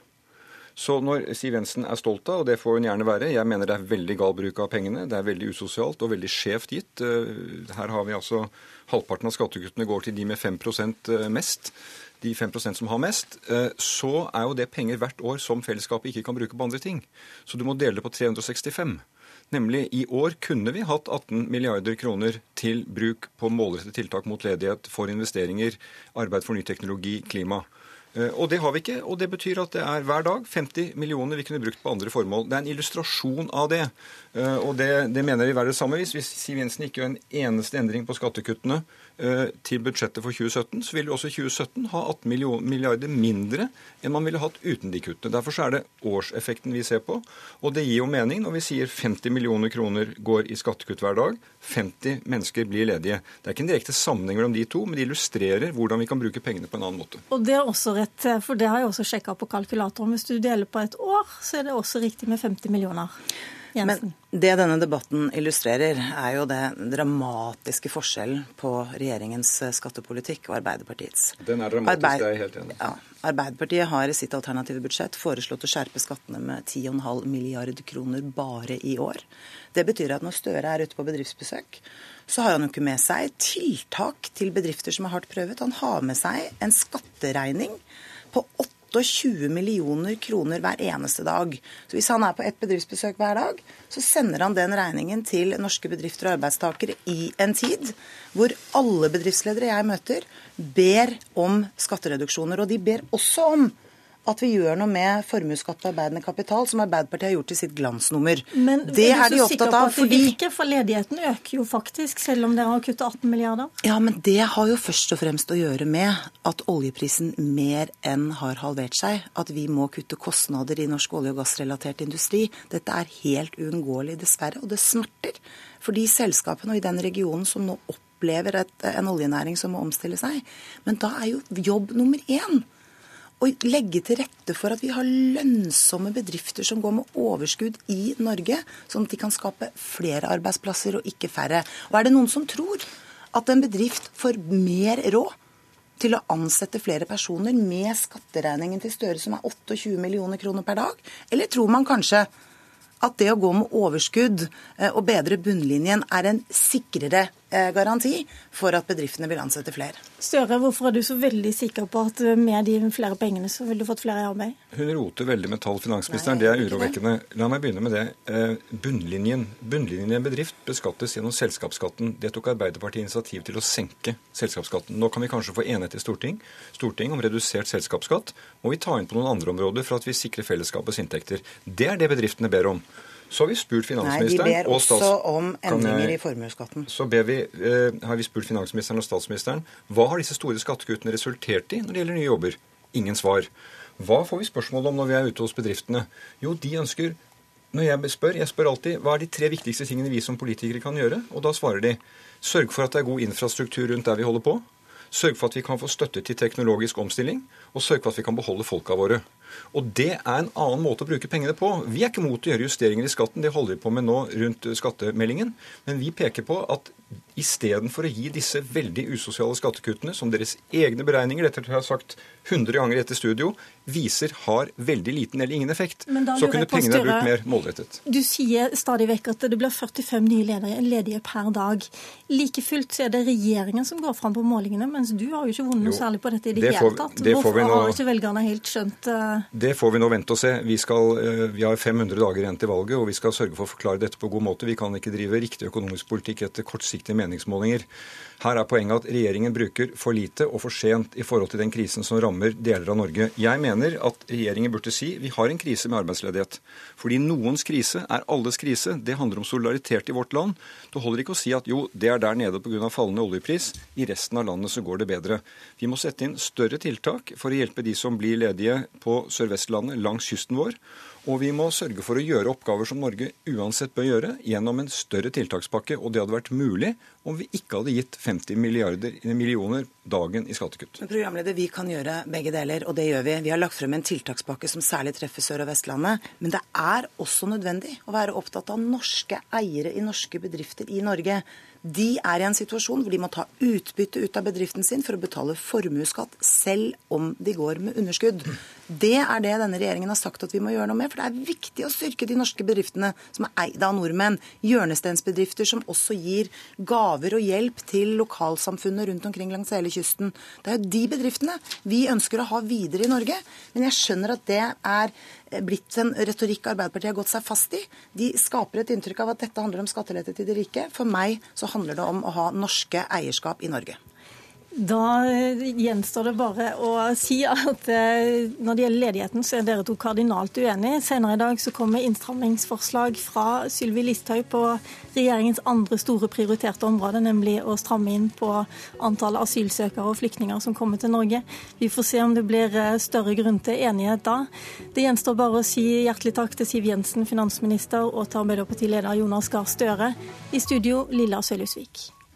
Så når Siv Jensen er stolt av, og det får hun gjerne være, jeg mener det er veldig gal bruk av pengene, det er veldig usosialt og veldig skjevt gitt. Eh, Her har vi altså halvparten av skattekuttene går til de med 5% mest. De 5% som har mest, eh, så er jo det penger hvert år som fellesskapet ikke kan bruke på andre ting. Så du må dele det på 365. Nemlig i år kunne vi hatt 18 milliarder kroner til bruk på målrettede tiltak mot ledighet, for investeringer, arbeid for ny teknologi, klima. Eh, Og det har vi ikke, og det betyr at det er hver dag 50 millioner vi kunne brukt på andre formål. Det er en illustrasjon av det. Eh, Og det, det mener vi være det samme hvis, Siv Jensen ikke gjør en eneste endring på skattekuttene eh, til budsjettet for 2017, så vil vi også i 2017 ha 18 milliarder mindre enn man ville hatt uten de kuttene. Derfor er det årseffekten vi ser på, og det gir jo mening når vi sier 50 millioner kroner går i skattekutt hver dag, 50 mennesker blir ledige. Det er ikke en direkte sammenheng mellom de to, men det illustrerer hvordan vi kan bruke pengene på en annen måte. Og det er også rett, for det har jeg også sjekka på kalkulatoren. Hvis du deler på et år, så er det også riktig med 50 millioner. Jensen. Men det denne debatten illustrerer, er jo det dramatiske forskjellen på regjeringens eh, skattepolitikk og Arbeiderpartiets. Den er dramatisk, Arbeid- det er jeg helt enig i. Ja. Arbeiderpartiet har i sitt alternative budsjett foreslått å skjerpe skattene med 10,5 milliard kroner bare i år. Det betyr at når Støre er ute på bedriftsbesøk, så har han jo ikke med seg tiltak til bedrifter som er hardt prøvet. Han har med seg en skatteregning på 28 millioner kroner hver eneste dag. Så hvis han er på ett bedriftsbesøk hver dag, så sender han den regningen til norske bedrifter og arbeidstakere i en tid hvor alle bedriftsledere jeg møter, ber om skattereduksjoner. Og de ber også om at vi gjør noe med formuesskatt på arbeidende kapital, som Arbeiderpartiet har gjort til sitt glansnummer. Men det er er du de så sikker opptatt av fordi virker? For ledigheten øker jo faktisk, selv om dere har kuttet 18 milliarder. Ja, men det har jo først og fremst å gjøre med at oljeprisen mer enn har halvert seg. At vi må kutte kostnader i norsk olje- og gassrelatert industri. Dette er helt uunngåelig, dessverre. Og det smerter for de selskapene og i den regionen som nå opplever et, en oljenæring som må omstille seg. Men da er jo jobb nummer én å legge til rette for at vi har lønnsomme bedrifter som går med overskudd i Norge, sånn at de kan skape flere arbeidsplasser og ikke færre. Og er det noen som tror at en bedrift får mer råd til å ansette flere personer med skatteregningen til Støre som er 28 millioner kroner per dag? Eller tror man kanskje at det å gå med overskudd eh, og bedre bunnlinjen er en sikrere garanti for at bedriftene vil ansette flere? Støre, hvorfor er du så veldig sikker på at med de flere pengene så ville du fått flere i arbeid? Hun roter veldig med tall, finansministeren. Det er urovekkende. La meg begynne med det. Eh, Bunnlinjen. Bunnlinjen i en bedrift beskattes gjennom selskapsskatten. Det tok Arbeiderpartiet initiativ til å senke selskapsskatten. Nå kan vi kanskje få enighet i storting, storting om redusert selskapsskatt. Må vi ta inn på noen andre områder for at vi sikrer fellesskapets inntekter. Det er det bedriftene ber om. Så har vi spurt Nei, de ber og også stats- om endringer i formuesskatten. så ber vi, eh, har vi spurt finansministeren og statsministeren hva har disse store skattekuttene resultert i når det gjelder nye jobber. Ingen svar. Hva får vi spørsmål om når vi er ute hos bedriftene? Jo, de ønsker når jeg spør, jeg spør alltid hva er de tre viktigste tingene vi som politikere kan gjøre, og da svarer de sørg for at det er god infrastruktur rundt der vi holder på, sørg for at vi kan få støtte til teknologisk omstilling, og sørg for at vi kan beholde folka våre. Og det er en annen måte å bruke pengene på. Vi er ikke mot å gjøre justeringer i skatten, det holder vi på med nå rundt skattemeldingen. Men vi peker på at istedenfor å gi disse veldig usosiale skattekuttene, som deres egne beregninger dette har jeg sagt 100 ganger etter studio, viser har veldig liten eller ingen effekt, så kunne pengene vært brukt mer målrettet. Du sier stadig vekk at det blir 45 nye ledige per dag. Like fullt så er det regjeringen som går fram på målingene, mens du har jo ikke vunnet noe særlig på dette i det, hele tatt. Hvorfor har ikke velgerne helt skjønt uh... Det får vi nå vente og se. Vi, skal, uh, vi har 500 dager igjen til valget, og vi skal sørge for å forklare dette på god måte. Vi kan ikke drive riktig økonomisk politikk etter kortsiktige meningsmålinger. Her er poenget at regjeringen bruker for lite og for sent i forhold til den krisen som rammer deler av Norge. Jeg mener at regjeringen burde si vi har en krise med arbeidsledighet. Fordi noens krise er alles krise. Det handler om solidaritet i vårt land. Det holder ikke å si at jo, det er der nede pga. fallende oljepris. I resten av landet så går det bedre. Vi må sette inn større tiltak for å hjelpe de som blir ledige på Sør-Vestlandet langs kysten vår. Og vi må sørge for å gjøre oppgaver som Norge uansett bør gjøre, gjennom en større tiltakspakke. Og det hadde vært mulig om vi ikke hadde gitt 50 milliarder, millioner dagen i skattekutt. Men programleder, Vi kan gjøre begge deler, og det gjør vi. Vi har lagt frem en tiltakspakke som særlig treffer Sør- og Vestlandet. Men det er også nødvendig å være opptatt av norske eiere i norske bedrifter i Norge. De er i en situasjon hvor de må ta utbytte ut av bedriften sin for å betale formuesskatt, selv om de går med underskudd. Det er det denne regjeringen har sagt at vi må gjøre noe med. For det er viktig å styrke de norske bedriftene som er eid av nordmenn. Hjørnestensbedrifter som også gir gaver og hjelp til lokalsamfunnet rundt omkring langs hele kysten. Det er jo de bedriftene vi ønsker å ha videre i Norge. Men jeg skjønner at det er blitt en retorikk Arbeiderpartiet har gått seg fast i. De skaper et inntrykk av at dette handler om skattelette til de rike. For meg så handler det om å ha norske eierskap i Norge. Da gjenstår det bare å si at eh, når det gjelder ledigheten, så er dere to kardinalt uenige. Senere i dag så kommer innstrammingsforslag fra Sylvi Listhaug på regjeringens andre store prioriterte område, nemlig å stramme inn på antallet asylsøkere og flyktninger som kommer til Norge. Vi får se om det blir eh, større grunn til enighet da. Det gjenstår bare å si hjertelig takk til Siv Jensen, finansminister, og til Arbeiderpartileder Jonas Gahr Støre. I studio, Lilla Sølhusvik.